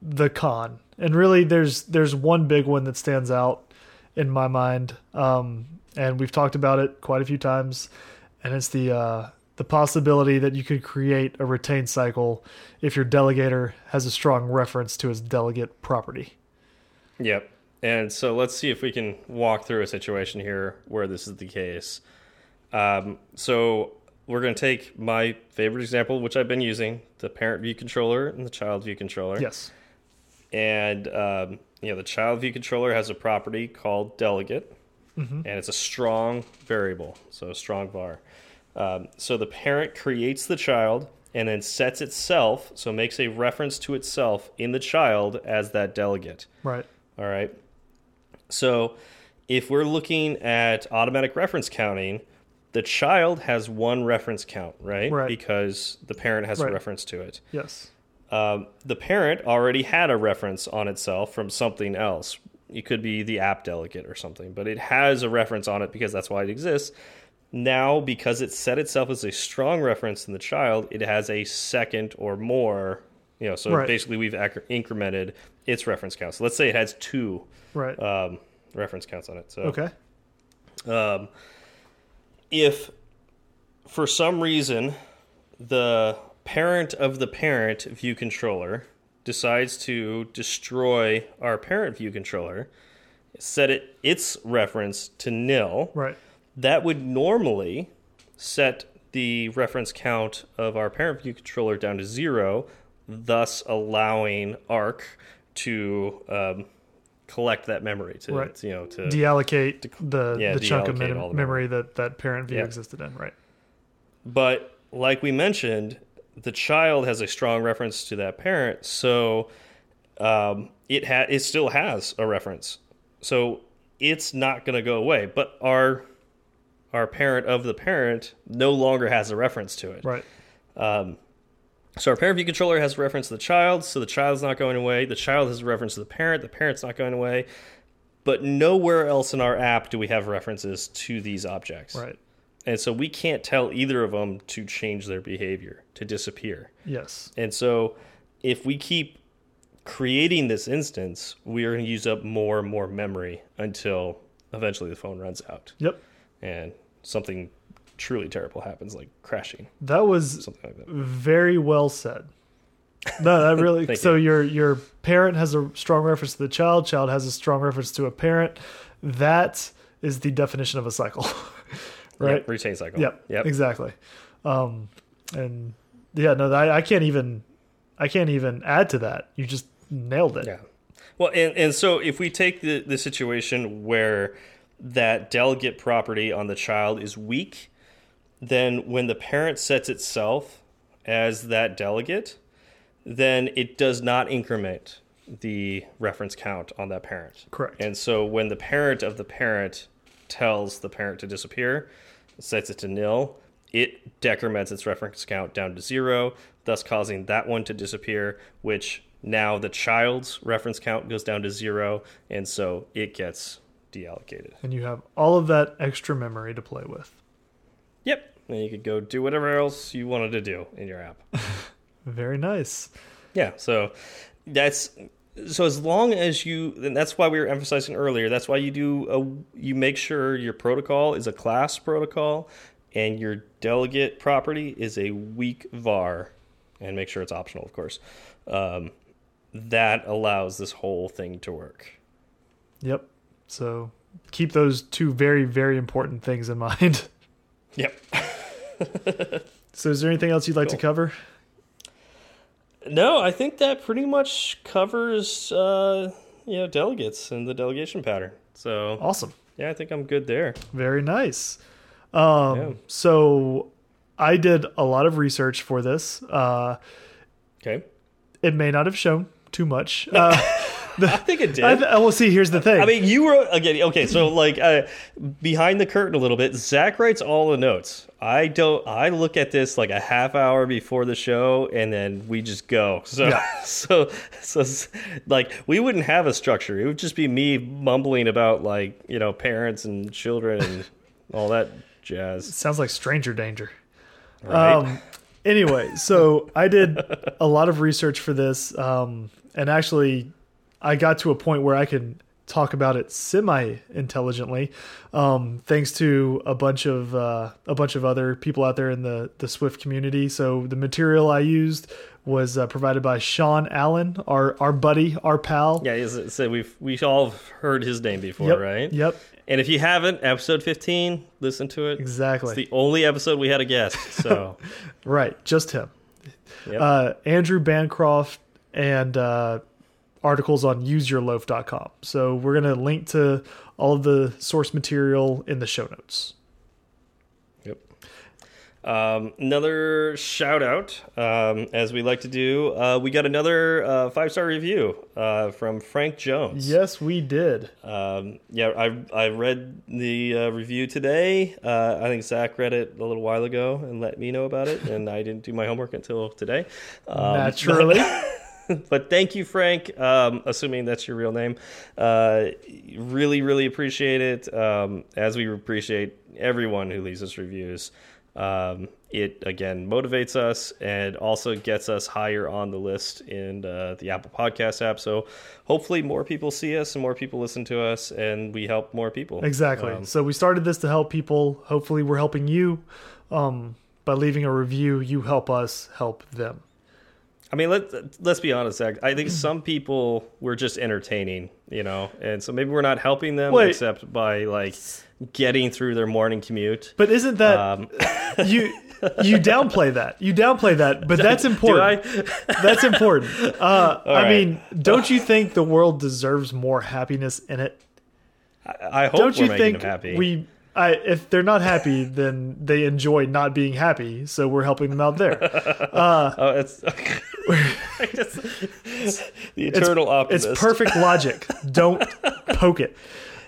the con, and really, there's there's one big one that stands out in my mind, um, and we've talked about it quite a few times, and it's the uh, the possibility that you could create a retain cycle if your delegator has a strong reference to his delegate property. Yep. And so let's see if we can walk through a situation here where this is the case. Um, so we're going to take my favorite example, which I've been using the parent view controller and the child view controller. Yes. And, um, you know, the child view controller has a property called delegate, and it's a strong variable, so a strong var. Um, so the parent creates the child and then sets itself, so makes a reference to itself in the child as that delegate. Right. All right. So if we're looking at automatic reference counting, the child has one reference count, right? Right. Because the parent has Right. a reference to it. Yes. Um, the parent already had a reference on itself from something else. It could be the app delegate or something, but it has a reference on it because that's why it exists. Now, because it set itself as a strong reference in the child, it has a second or more. You know, so Right. basically we've incremented its reference count. So let's say it has two Right. um, reference counts on it. So okay. um, if for some reason the parent of the parent view controller decides to destroy our parent view controller, set it its reference to nil, Right. That would normally set the reference count of our parent view controller down to zero, thus allowing ARC to um, collect that memory to Right. you know to Deallocate the yeah, the chunk of mem- the memory that that parent view Yeah. existed in. Right. But like we mentioned, the child has a strong reference to that parent, so um, it ha- it still has a reference. So it's not going to go away. But our our parent of the parent no longer has a reference to it. Right. Um, so our parent view controller has a reference to the child, so the child's not going away. The child has a reference to the parent, the parent's not going away. But nowhere else in our app do we have references to these objects. Right. And so we can't tell either of them to change their behavior, to disappear. Yes. And so if we keep creating this instance, we are going to use up more and more memory until eventually the phone runs out Yep. and something truly terrible happens, like crashing, That was something like that. very well said. No, that really. So your your parent has a strong reference to the child. Child has a strong reference to a parent. That is the definition of a cycle, right? Yep, retain cycle. Yep. Yep. Exactly. Um, and yeah, no, I, I can't even. I can't even add to that. You just nailed it. Yeah. Well, and, and so if we take the, the situation where that delegate property on the child is weak, then when the parent sets itself as that delegate, then it does not increment the reference count on that parent. Correct. And so when the parent of the parent tells the parent to disappear, sets it to nil, it decrements its reference count down to zero, thus causing that one to disappear, which now the child's reference count goes down to zero, and so it gets deallocated. And you have all of that extra memory to play with. Yep. And you could go do whatever else you wanted to do in your app. Very nice. Yeah, so that's so as long as you and that's why we were emphasizing earlier that's why you do a you make sure your protocol is a class protocol and your delegate property is a weak var and make sure it's optional of course um, that allows this whole thing to work Yep. So keep those two very, very important things in mind. yep So is there anything else you'd like to cover? no i think that pretty much covers uh, you know delegates and the delegation pattern so Awesome. yeah i think i'm good there Very nice. Um, Yeah. So I did a lot of research for this. Uh, okay it may not have shown too much. Uh, i think it did I, I will see. Here's the thing. I mean, you wrote again. Okay, so like uh, behind the curtain a little bit, Zach writes all the notes. I don't. I look at this like a half hour before the show, and then we just go. So, Yeah. so, so, like we wouldn't have a structure. It would just be me mumbling about like you know parents and children and all that jazz. sounds like stranger danger. Right? Um, anyway, so I did a lot of research for this, um, and actually, I got to a point where I can talk about it semi intelligently, um, thanks to a bunch of uh, a bunch of other people out there in the the Swift community. So the material I used was uh, provided by Sean Allen, our our buddy, our pal. yeah, so we've we all heard his name before, Yep. right? Yep. And if you haven't, episode fifteen, listen to it. Exactly. It's the only episode we had a guest. So. Right. Just him. Yep. uh, Andrew Bancroft and uh, articles on useyourloaf.com. So we're going to link to all of the source material in the show notes. Yep. Um, another shout out, um, as we like to do. Uh, we got another uh, five star review uh, from Frank Jones. Yes, we did. Um, yeah, I I read the uh, review today. Uh, I think Zach read it a little while ago and let me know about it, and I didn't do my homework until today. Um, Naturally. but thank you, Frank. Um, assuming that's your real name, uh, really, really appreciate it. Um, as we appreciate everyone who leaves us reviews. Um, it again motivates us and also gets us higher on the list in uh, the Apple Podcast app. So hopefully, more people see us and more people listen to us, and we help more people. exactly. Um, so we started this to help people. Hopefully, we're helping you. Um, by leaving a review, you help us help them. I mean, let let's be honest, Zach. I think some people we're just entertaining, you know, and so maybe we're not helping them Wait. except by like getting through their morning commute. But isn't that Um, you? You downplay that. You downplay that, but that's important. I? That's important. Uh, I right. mean, don't you think the world deserves more happiness in it? I hope Don't we're you making think them happy. we? I, if they're not happy, then they enjoy not being happy. So we're helping them out there. oh, it's, Just- the eternal optimist. It's perfect logic. Don't poke it.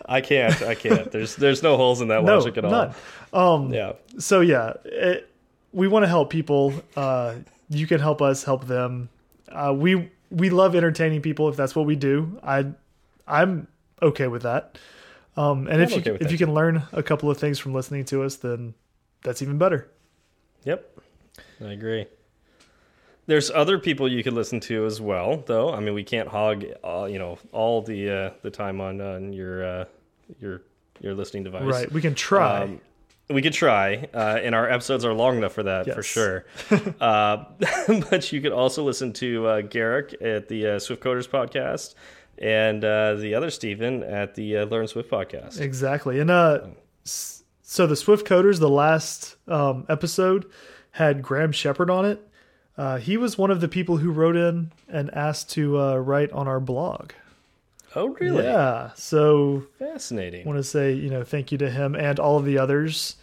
I can't. I can't. There's there's no holes in that No, logic at all. none. Um, Yeah. So yeah, it, we want to help people. Uh, you can help us help them. Uh, we we love entertaining people if that's what we do. I I'm okay with that. Um, and if you okay if that. you can learn a couple of things from listening to us, then that's even better. Yep. I agree. There's other people you could listen to as well, though. I mean, we can't hog, uh, you know, all the uh, the time on on your uh, your your listening device. Right. We can try. Um, we could try, uh, and our episodes are long enough for that for sure. uh, but you could also listen to uh, Garric at the uh, Swift Coders podcast and uh, the other Stephen at the uh, Learn Swift podcast. Exactly. And uh, so the Swift Coders, the last um, episode had Graham Shepard on it. Uh, he was one of the people who wrote in and asked to uh, write on our blog. Oh, really? Yeah. So Fascinating. want to say, you know, thank you to him and all of the others.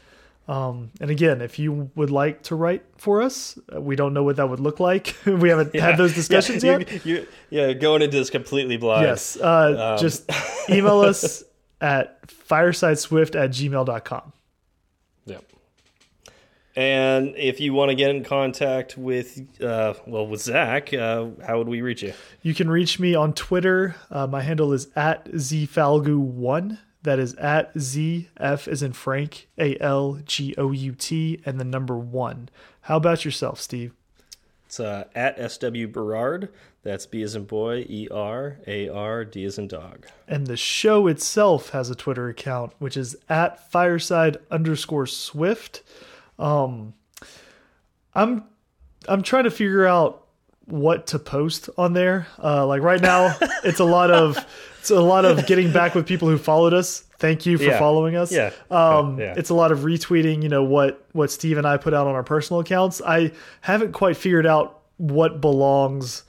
Um, and again, if you would like to write for us, uh, we don't know what that would look like. we haven't had those discussions yeah, yet. You, you, yeah, going into this completely blind. Yes. Uh, Um, just email us at firesideswift at gmail.com. Yep. And if you want to get in contact with, uh, well, with Zach, uh, how would we reach you? You can reach me on Twitter. Uh, my handle is at zfalgout1. That is at Z F as in Frank A L G O U T and the number one. How about yourself, Steve? It's uh, at SW Berard. That's B as in boy, E R A R D as in dog. And the show itself has a Twitter account, which is at fireside underscore swift. Um, I'm I'm trying to figure out what to post on there. Uh, like right now, it's a lot of it's a lot of getting back with people who followed us. Thank you for Yeah. following us. Yeah. Um, Yeah. It's a lot of retweeting. You know what what Steve and I put out on our personal accounts. I haven't quite figured out what belongs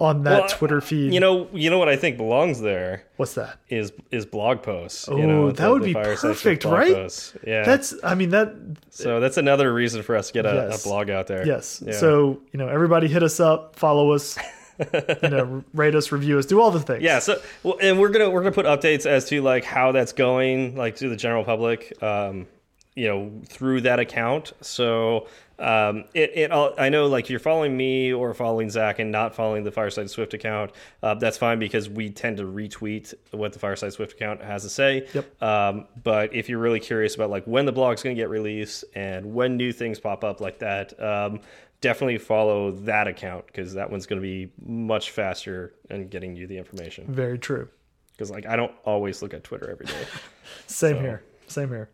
on that Well, Twitter feed. You know, you know what I think belongs there what's that? is is blog posts. Oh, you know, that would be perfect, right? posts. Yeah, That's I mean that so that's another reason for us to get a, Yes. a blog out there. Yes. Yeah. So, you know, everybody hit us up, follow us, you know, rate us, review us, do all the things. Yeah, so well, and we're gonna we're gonna put updates as to like how that's going, like to the general public, um, you know, through that account. So um, it it all, I know like you're following me or following Zach and not following the Fireside Swift account. Uh, that's fine because we tend to retweet what the Fireside Swift account has to say. Yep. Um, but if you're really curious about like when the blog's gonna get released and when new things pop up like that. Um, Definitely follow that account because that one's going to be much faster in getting you the information Very true. because like I don't always look at Twitter every day. Same So- here. Same here.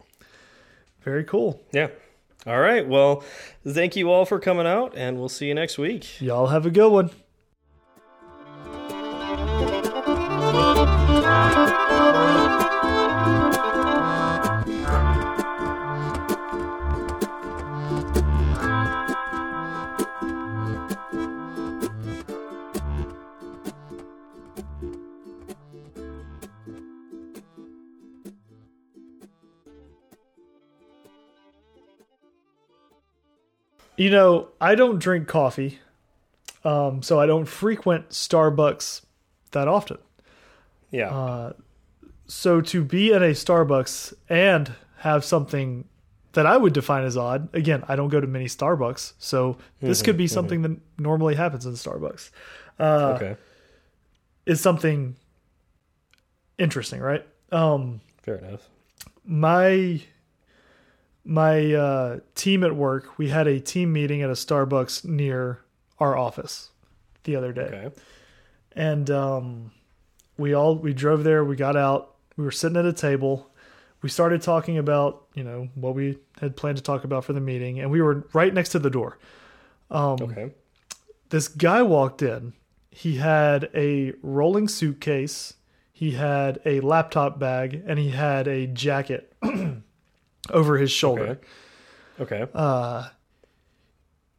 Very cool. yeah. All right. Well, thank you all for coming out, and we'll see you next week. Y'all have a good one. You know, I don't drink coffee, um, so I don't frequent Starbucks that often. Yeah. Uh, So to be at a Starbucks and have something that I would define as odd, again, I don't go to many Starbucks, so this could be something that normally happens in Starbucks, uh, okay. is something interesting, right? Um, Fair enough. my my uh, team at work, we had a team meeting at a Starbucks near our office the other day. Okay. and um, we all we drove there. We got out. We were sitting at a table. We started talking about you know what we had planned to talk about for the meeting, and we were right next to the door. Um, Okay. This guy walked in. He had a rolling suitcase. He had a laptop bag, and he had a jacket over his shoulder. Okay. Okay. Uh,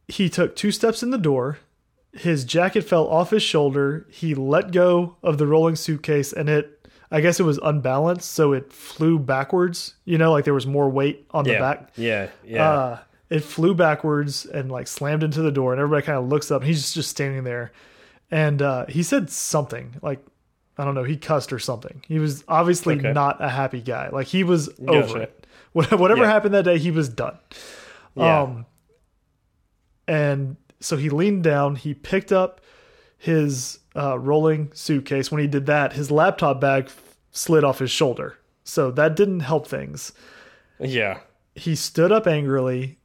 he took two steps in the door. His jacket fell off his shoulder. He let go of the rolling suitcase and it, I guess it was unbalanced. So it flew backwards, you know, like there was more weight on the yeah. back. Yeah. Yeah. Uh, it flew backwards and like slammed into the door. And everybody kind of looks up and he's just standing there. And uh, he said something like, I don't know, he cussed or something. He was obviously Okay. not a happy guy. Like he was over Gotcha. it. Whatever Yeah. happened that day, he was done. yeah. Um, and so he leaned down, he picked up his uh, rolling suitcase. When he did that, his laptop bag slid off his shoulder. So that didn't help things. yeah. He stood up angrily,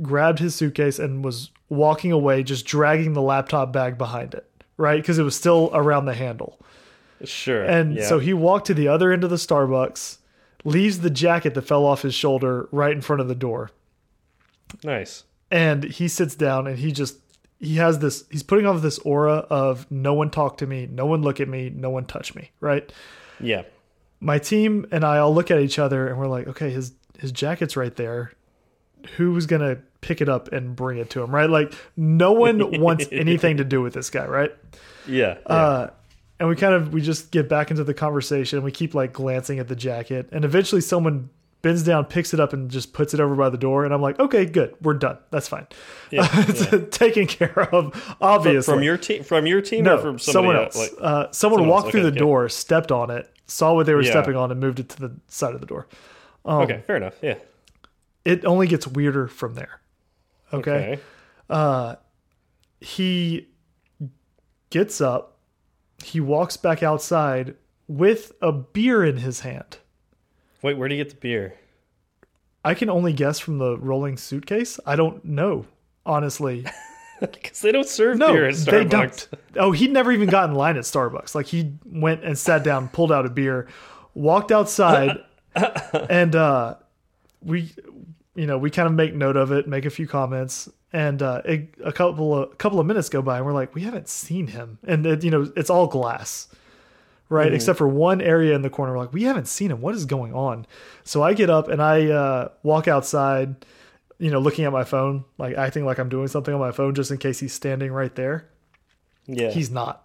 grabbed his suitcase, and was walking away, just dragging the laptop bag behind it, right? Because it was still around the handle. Sure. And yeah. so he walked to the other end of the Starbucks, leaves the jacket that fell off his shoulder right in front of the door. nice. and he sits down and he just he has this he's putting off this aura of no one talk to me no one look at me no one touch me right Yeah. my team and i all look at each other and we're like okay his his jacket's right there who's gonna pick it up and bring it to him right like no one wants anything to do with this guy right Yeah. yeah. uh and we kind of we just get back into the conversation. We keep like glancing at the jacket. And eventually someone bends down picks it up and just puts it over by the door. And i'm like okay good. We're done. That's fine. Yeah, it's taken care of obviously. From your team, from your team, no or from someone else? Like, uh, someone someone walked else, through okay, the yeah. door stepped on it saw what they were Yeah. stepping on and moved it to the side of the door. Okay. Fair enough. Yeah. it only gets weirder from there. Okay, Okay. he gets up he walks back outside with a beer in his hand Wait, where do you get the beer? I can only guess from the rolling suitcase. I don't know, honestly. Because they don't serve No, beer at Starbucks. they don't. Oh, he'd never even got in line at Starbucks. Like he went and sat down, pulled out a beer, walked outside, and uh, we, you know, we kind of make note of it, make a few comments, and uh, it, a couple of a couple of minutes go by, and we're like, we haven't seen him, and it, you know, it's all glass, right? Except for one area in the corner. We're like, we haven't seen him. What is going on? So I get up and I uh, walk outside you know, looking at my phone, like acting like I'm doing something on my phone just in case he's standing right there. Yeah. He's not.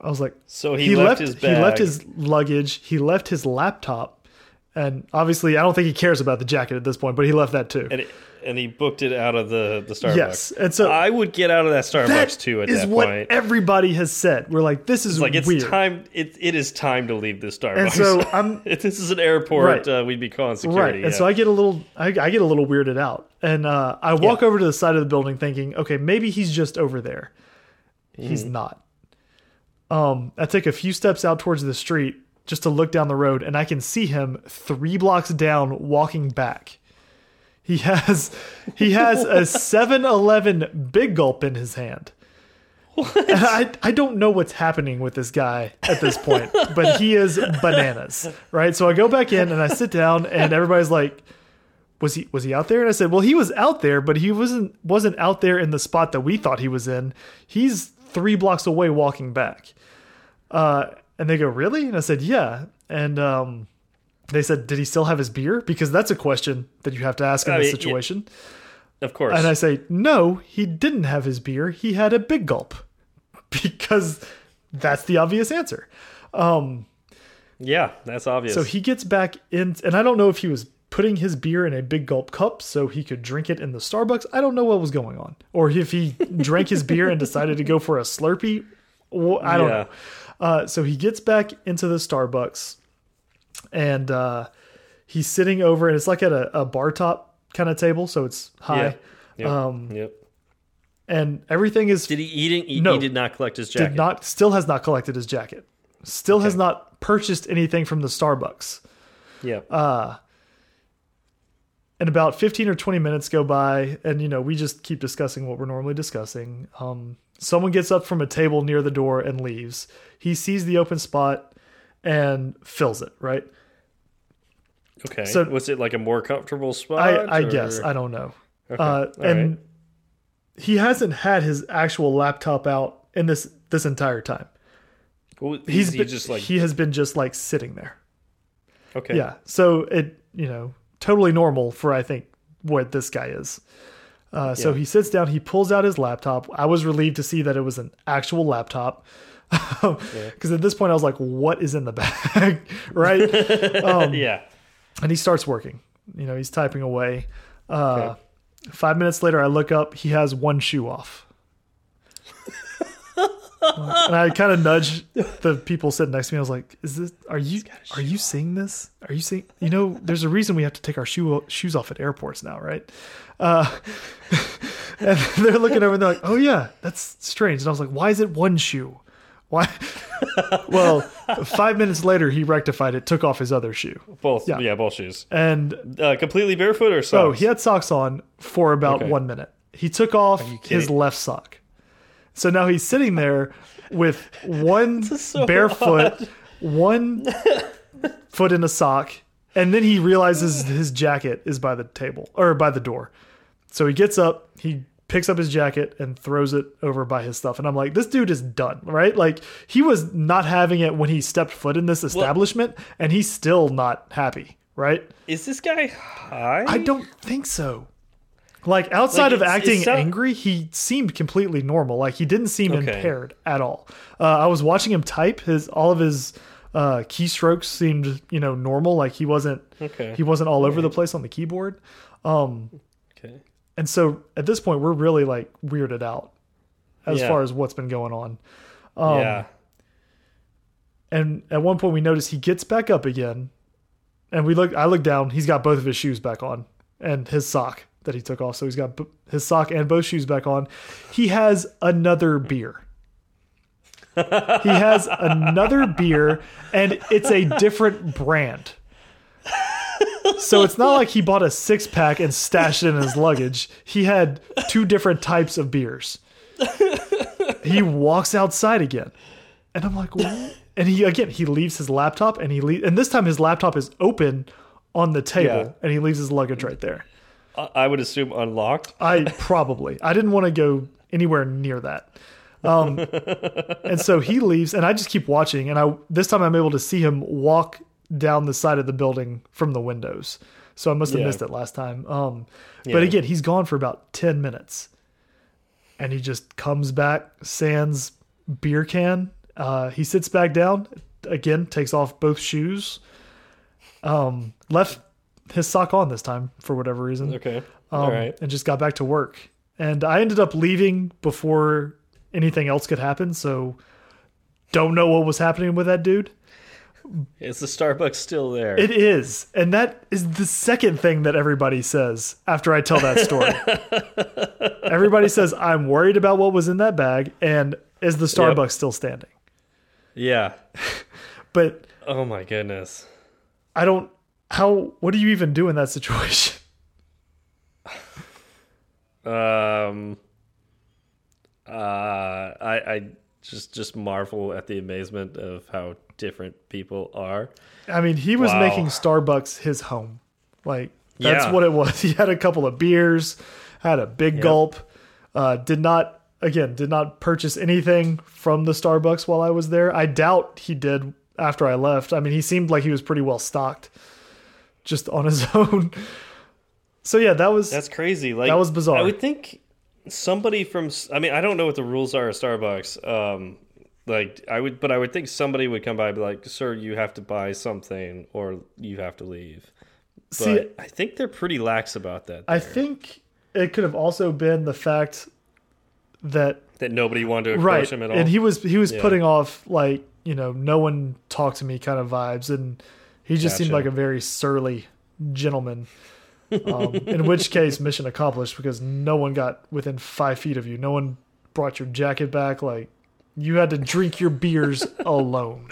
I was like, so he, left, his bag. he left his luggage, he left his laptop, and obviously I don't think he cares about the jacket at this point, but he left that too. and, it, and he booked it out of the the Starbucks. Yes, and so I would get out of that Starbucks that too at is that what point. everybody has said. We're like, this is It's like it's weird. time. It it is time to leave this Starbucks. And so I'm if this is an airport, Right. uh, we'd be calling security. right, and yeah. so I get a little, I, I get a little weirded out, and uh, I walk over to the side of the building, thinking, okay, maybe he's just over there. He's Mm-hmm. not. Um, I take a few steps out towards the street just to look down the road, and I can see him three blocks down walking back. He has he has a 7-Eleven Big Gulp in his hand. And I I don't know what's happening with this guy at this point, but he is bananas, right? So I go back in and I sit down, and everybody's like, "Was he was he out there?" And I said, "Well, he was out there, but he wasn't wasn't out there in the spot that we thought he was in. He's three blocks away walking back." Uh, and they go, "Really?" And I said, "Yeah." And um, they said, "Did he still have his beer?" Because that's a question that you have to ask in I this mean, yeah. situation. of course. And I say, no, he didn't have his beer. He had a big gulp. Because that's the obvious answer. Um, yeah, that's obvious. So he gets back in, and I don't know if he was putting his beer in a big gulp cup so he could drink it in the Starbucks. I don't know what was going on. Or if he drank his beer and decided to go for a Slurpee. I don't Yeah. know. Uh, so he gets back into the Starbucks and uh, he's sitting over, and it's like at a, a bar top kind of table. So it's high. Yep. Um, yep. And everything is Did he eating? He, No. he did not collect his jacket. did not still has not collected his jacket. Still has not purchased anything from the Starbucks. Yeah. Uh, And about 15 or 20 minutes go by and you know, we just keep discussing what we're normally discussing. Um someone gets up from a table near the door and leaves. He sees the open spot and fills it, right? okay. so- was it like a more comfortable spot? I I guess, I don't know. Okay. Uh and right. he hasn't had his actual laptop out in this this entire time. Well, He's he been, just like he has been just like sitting there. okay. Yeah. So it, you know, totally normal for I think what this guy is. Uh, so Yeah. he sits down, he pulls out his laptop. I was relieved to see that it was an actual laptop. Because at this point I was like, what is in the bag? right? Um, yeah. and he starts working. You know, he's typing away. Uh, Five minutes later, I look up. He has one shoe off. and I kind of nudge the people sitting next to me. I was like, "Is this? Are you? Are you seeing this? Are you seeing? You know, there's a reason we have to take our shoe shoes off at airports now, right?" Uh, and they're looking over and they're like, "Oh yeah, that's strange." And I was like, "Why is it one shoe? Why?" well, five minutes later, he rectified it, took off his other shoe, Both. Yeah. Yeah. both shoes. and Uh, completely barefoot or socks? Oh, he had socks on for about Okay. one minute. He took off his left sock. So now he's sitting there with one so barefoot, one foot in a sock, and then he realizes his jacket is by the table or by the door. So he gets up, he picks up his jacket and throws it over by his stuff. And I'm like, this dude is done, right? Like he was not having it when he stepped foot in this establishment, and he's still not happy, right? Is this guy high? I don't think so. Like outside Like, of acting so- angry, he seemed completely normal. Like he didn't seem Okay. impaired at all. Uh, I was watching him type. His all of his uh, keystrokes seemed you know normal. Like he wasn't Okay. he wasn't all over the place on the keyboard. Um. And so at this point, we're really like weirded out as Yeah. far as what's been going on. Um, yeah. And at one point, we notice he gets back up again, and we look. I look down. He's got both of his shoes back on, and his sock that he took off. So he's got b- his sock and both shoes back on. He has another beer. he has another beer, and it's a different brand. So it's not like he bought a six pack and stashed it in his luggage. He had two different types of beers. He walks outside again. And I'm like, what? And he again he leaves his laptop and he leave, and this time his laptop is open on the table Yeah. and he leaves his luggage right there. I I would assume unlocked. I probably. I didn't want to go anywhere near that. Um, and so he leaves, and I just keep watching. And I this time I'm able to see him walk down the side of the building from the windows. So I must have Yeah. missed it last time. Um, Yeah. But again, he's gone for about ten minutes, and he just comes back, sans beer can. Uh, he sits back down again, takes off both shoes. Um, left his sock on this time for whatever reason Okay. um, All right. and just got back to work. And I ended up leaving before anything else could happen. So don't know what was happening with that dude. Is the Starbucks still there? It is. And that is the second thing that everybody says after I tell that story. everybody says, I'm worried about what was in that bag. And is the Starbucks still standing? yeah. But Oh my goodness. I don't, how, what do you even do in that situation? Um. Uh, I I just just marvel at the amazement of how different people are. I mean, he was Wow. making Starbucks his home. Like that's Yeah. what it was. He had a couple of beers, had a big gulp. Uh, did not again did not purchase anything from the Starbucks while I was there. I doubt he did after I left. I mean, he seemed like he was pretty well stocked, just on his own. So yeah, that was That's crazy. Like That was bizarre. I would think somebody from. I mean, I don't know what the rules are at Starbucks. Um, like I would, but I would think somebody would come by and be like, "Sir, you have to buy something, or you have to leave." But see. I think they're pretty lax about that. I think it could have also been the fact that that nobody wanted to approach right him at all. and he was he was Yeah. putting off like you know no one talked to me kind of vibes and he just seemed like a very surly gentleman um, in which case mission accomplished because no one got within five feet of you no one brought your jacket back like you had to drink your beers alone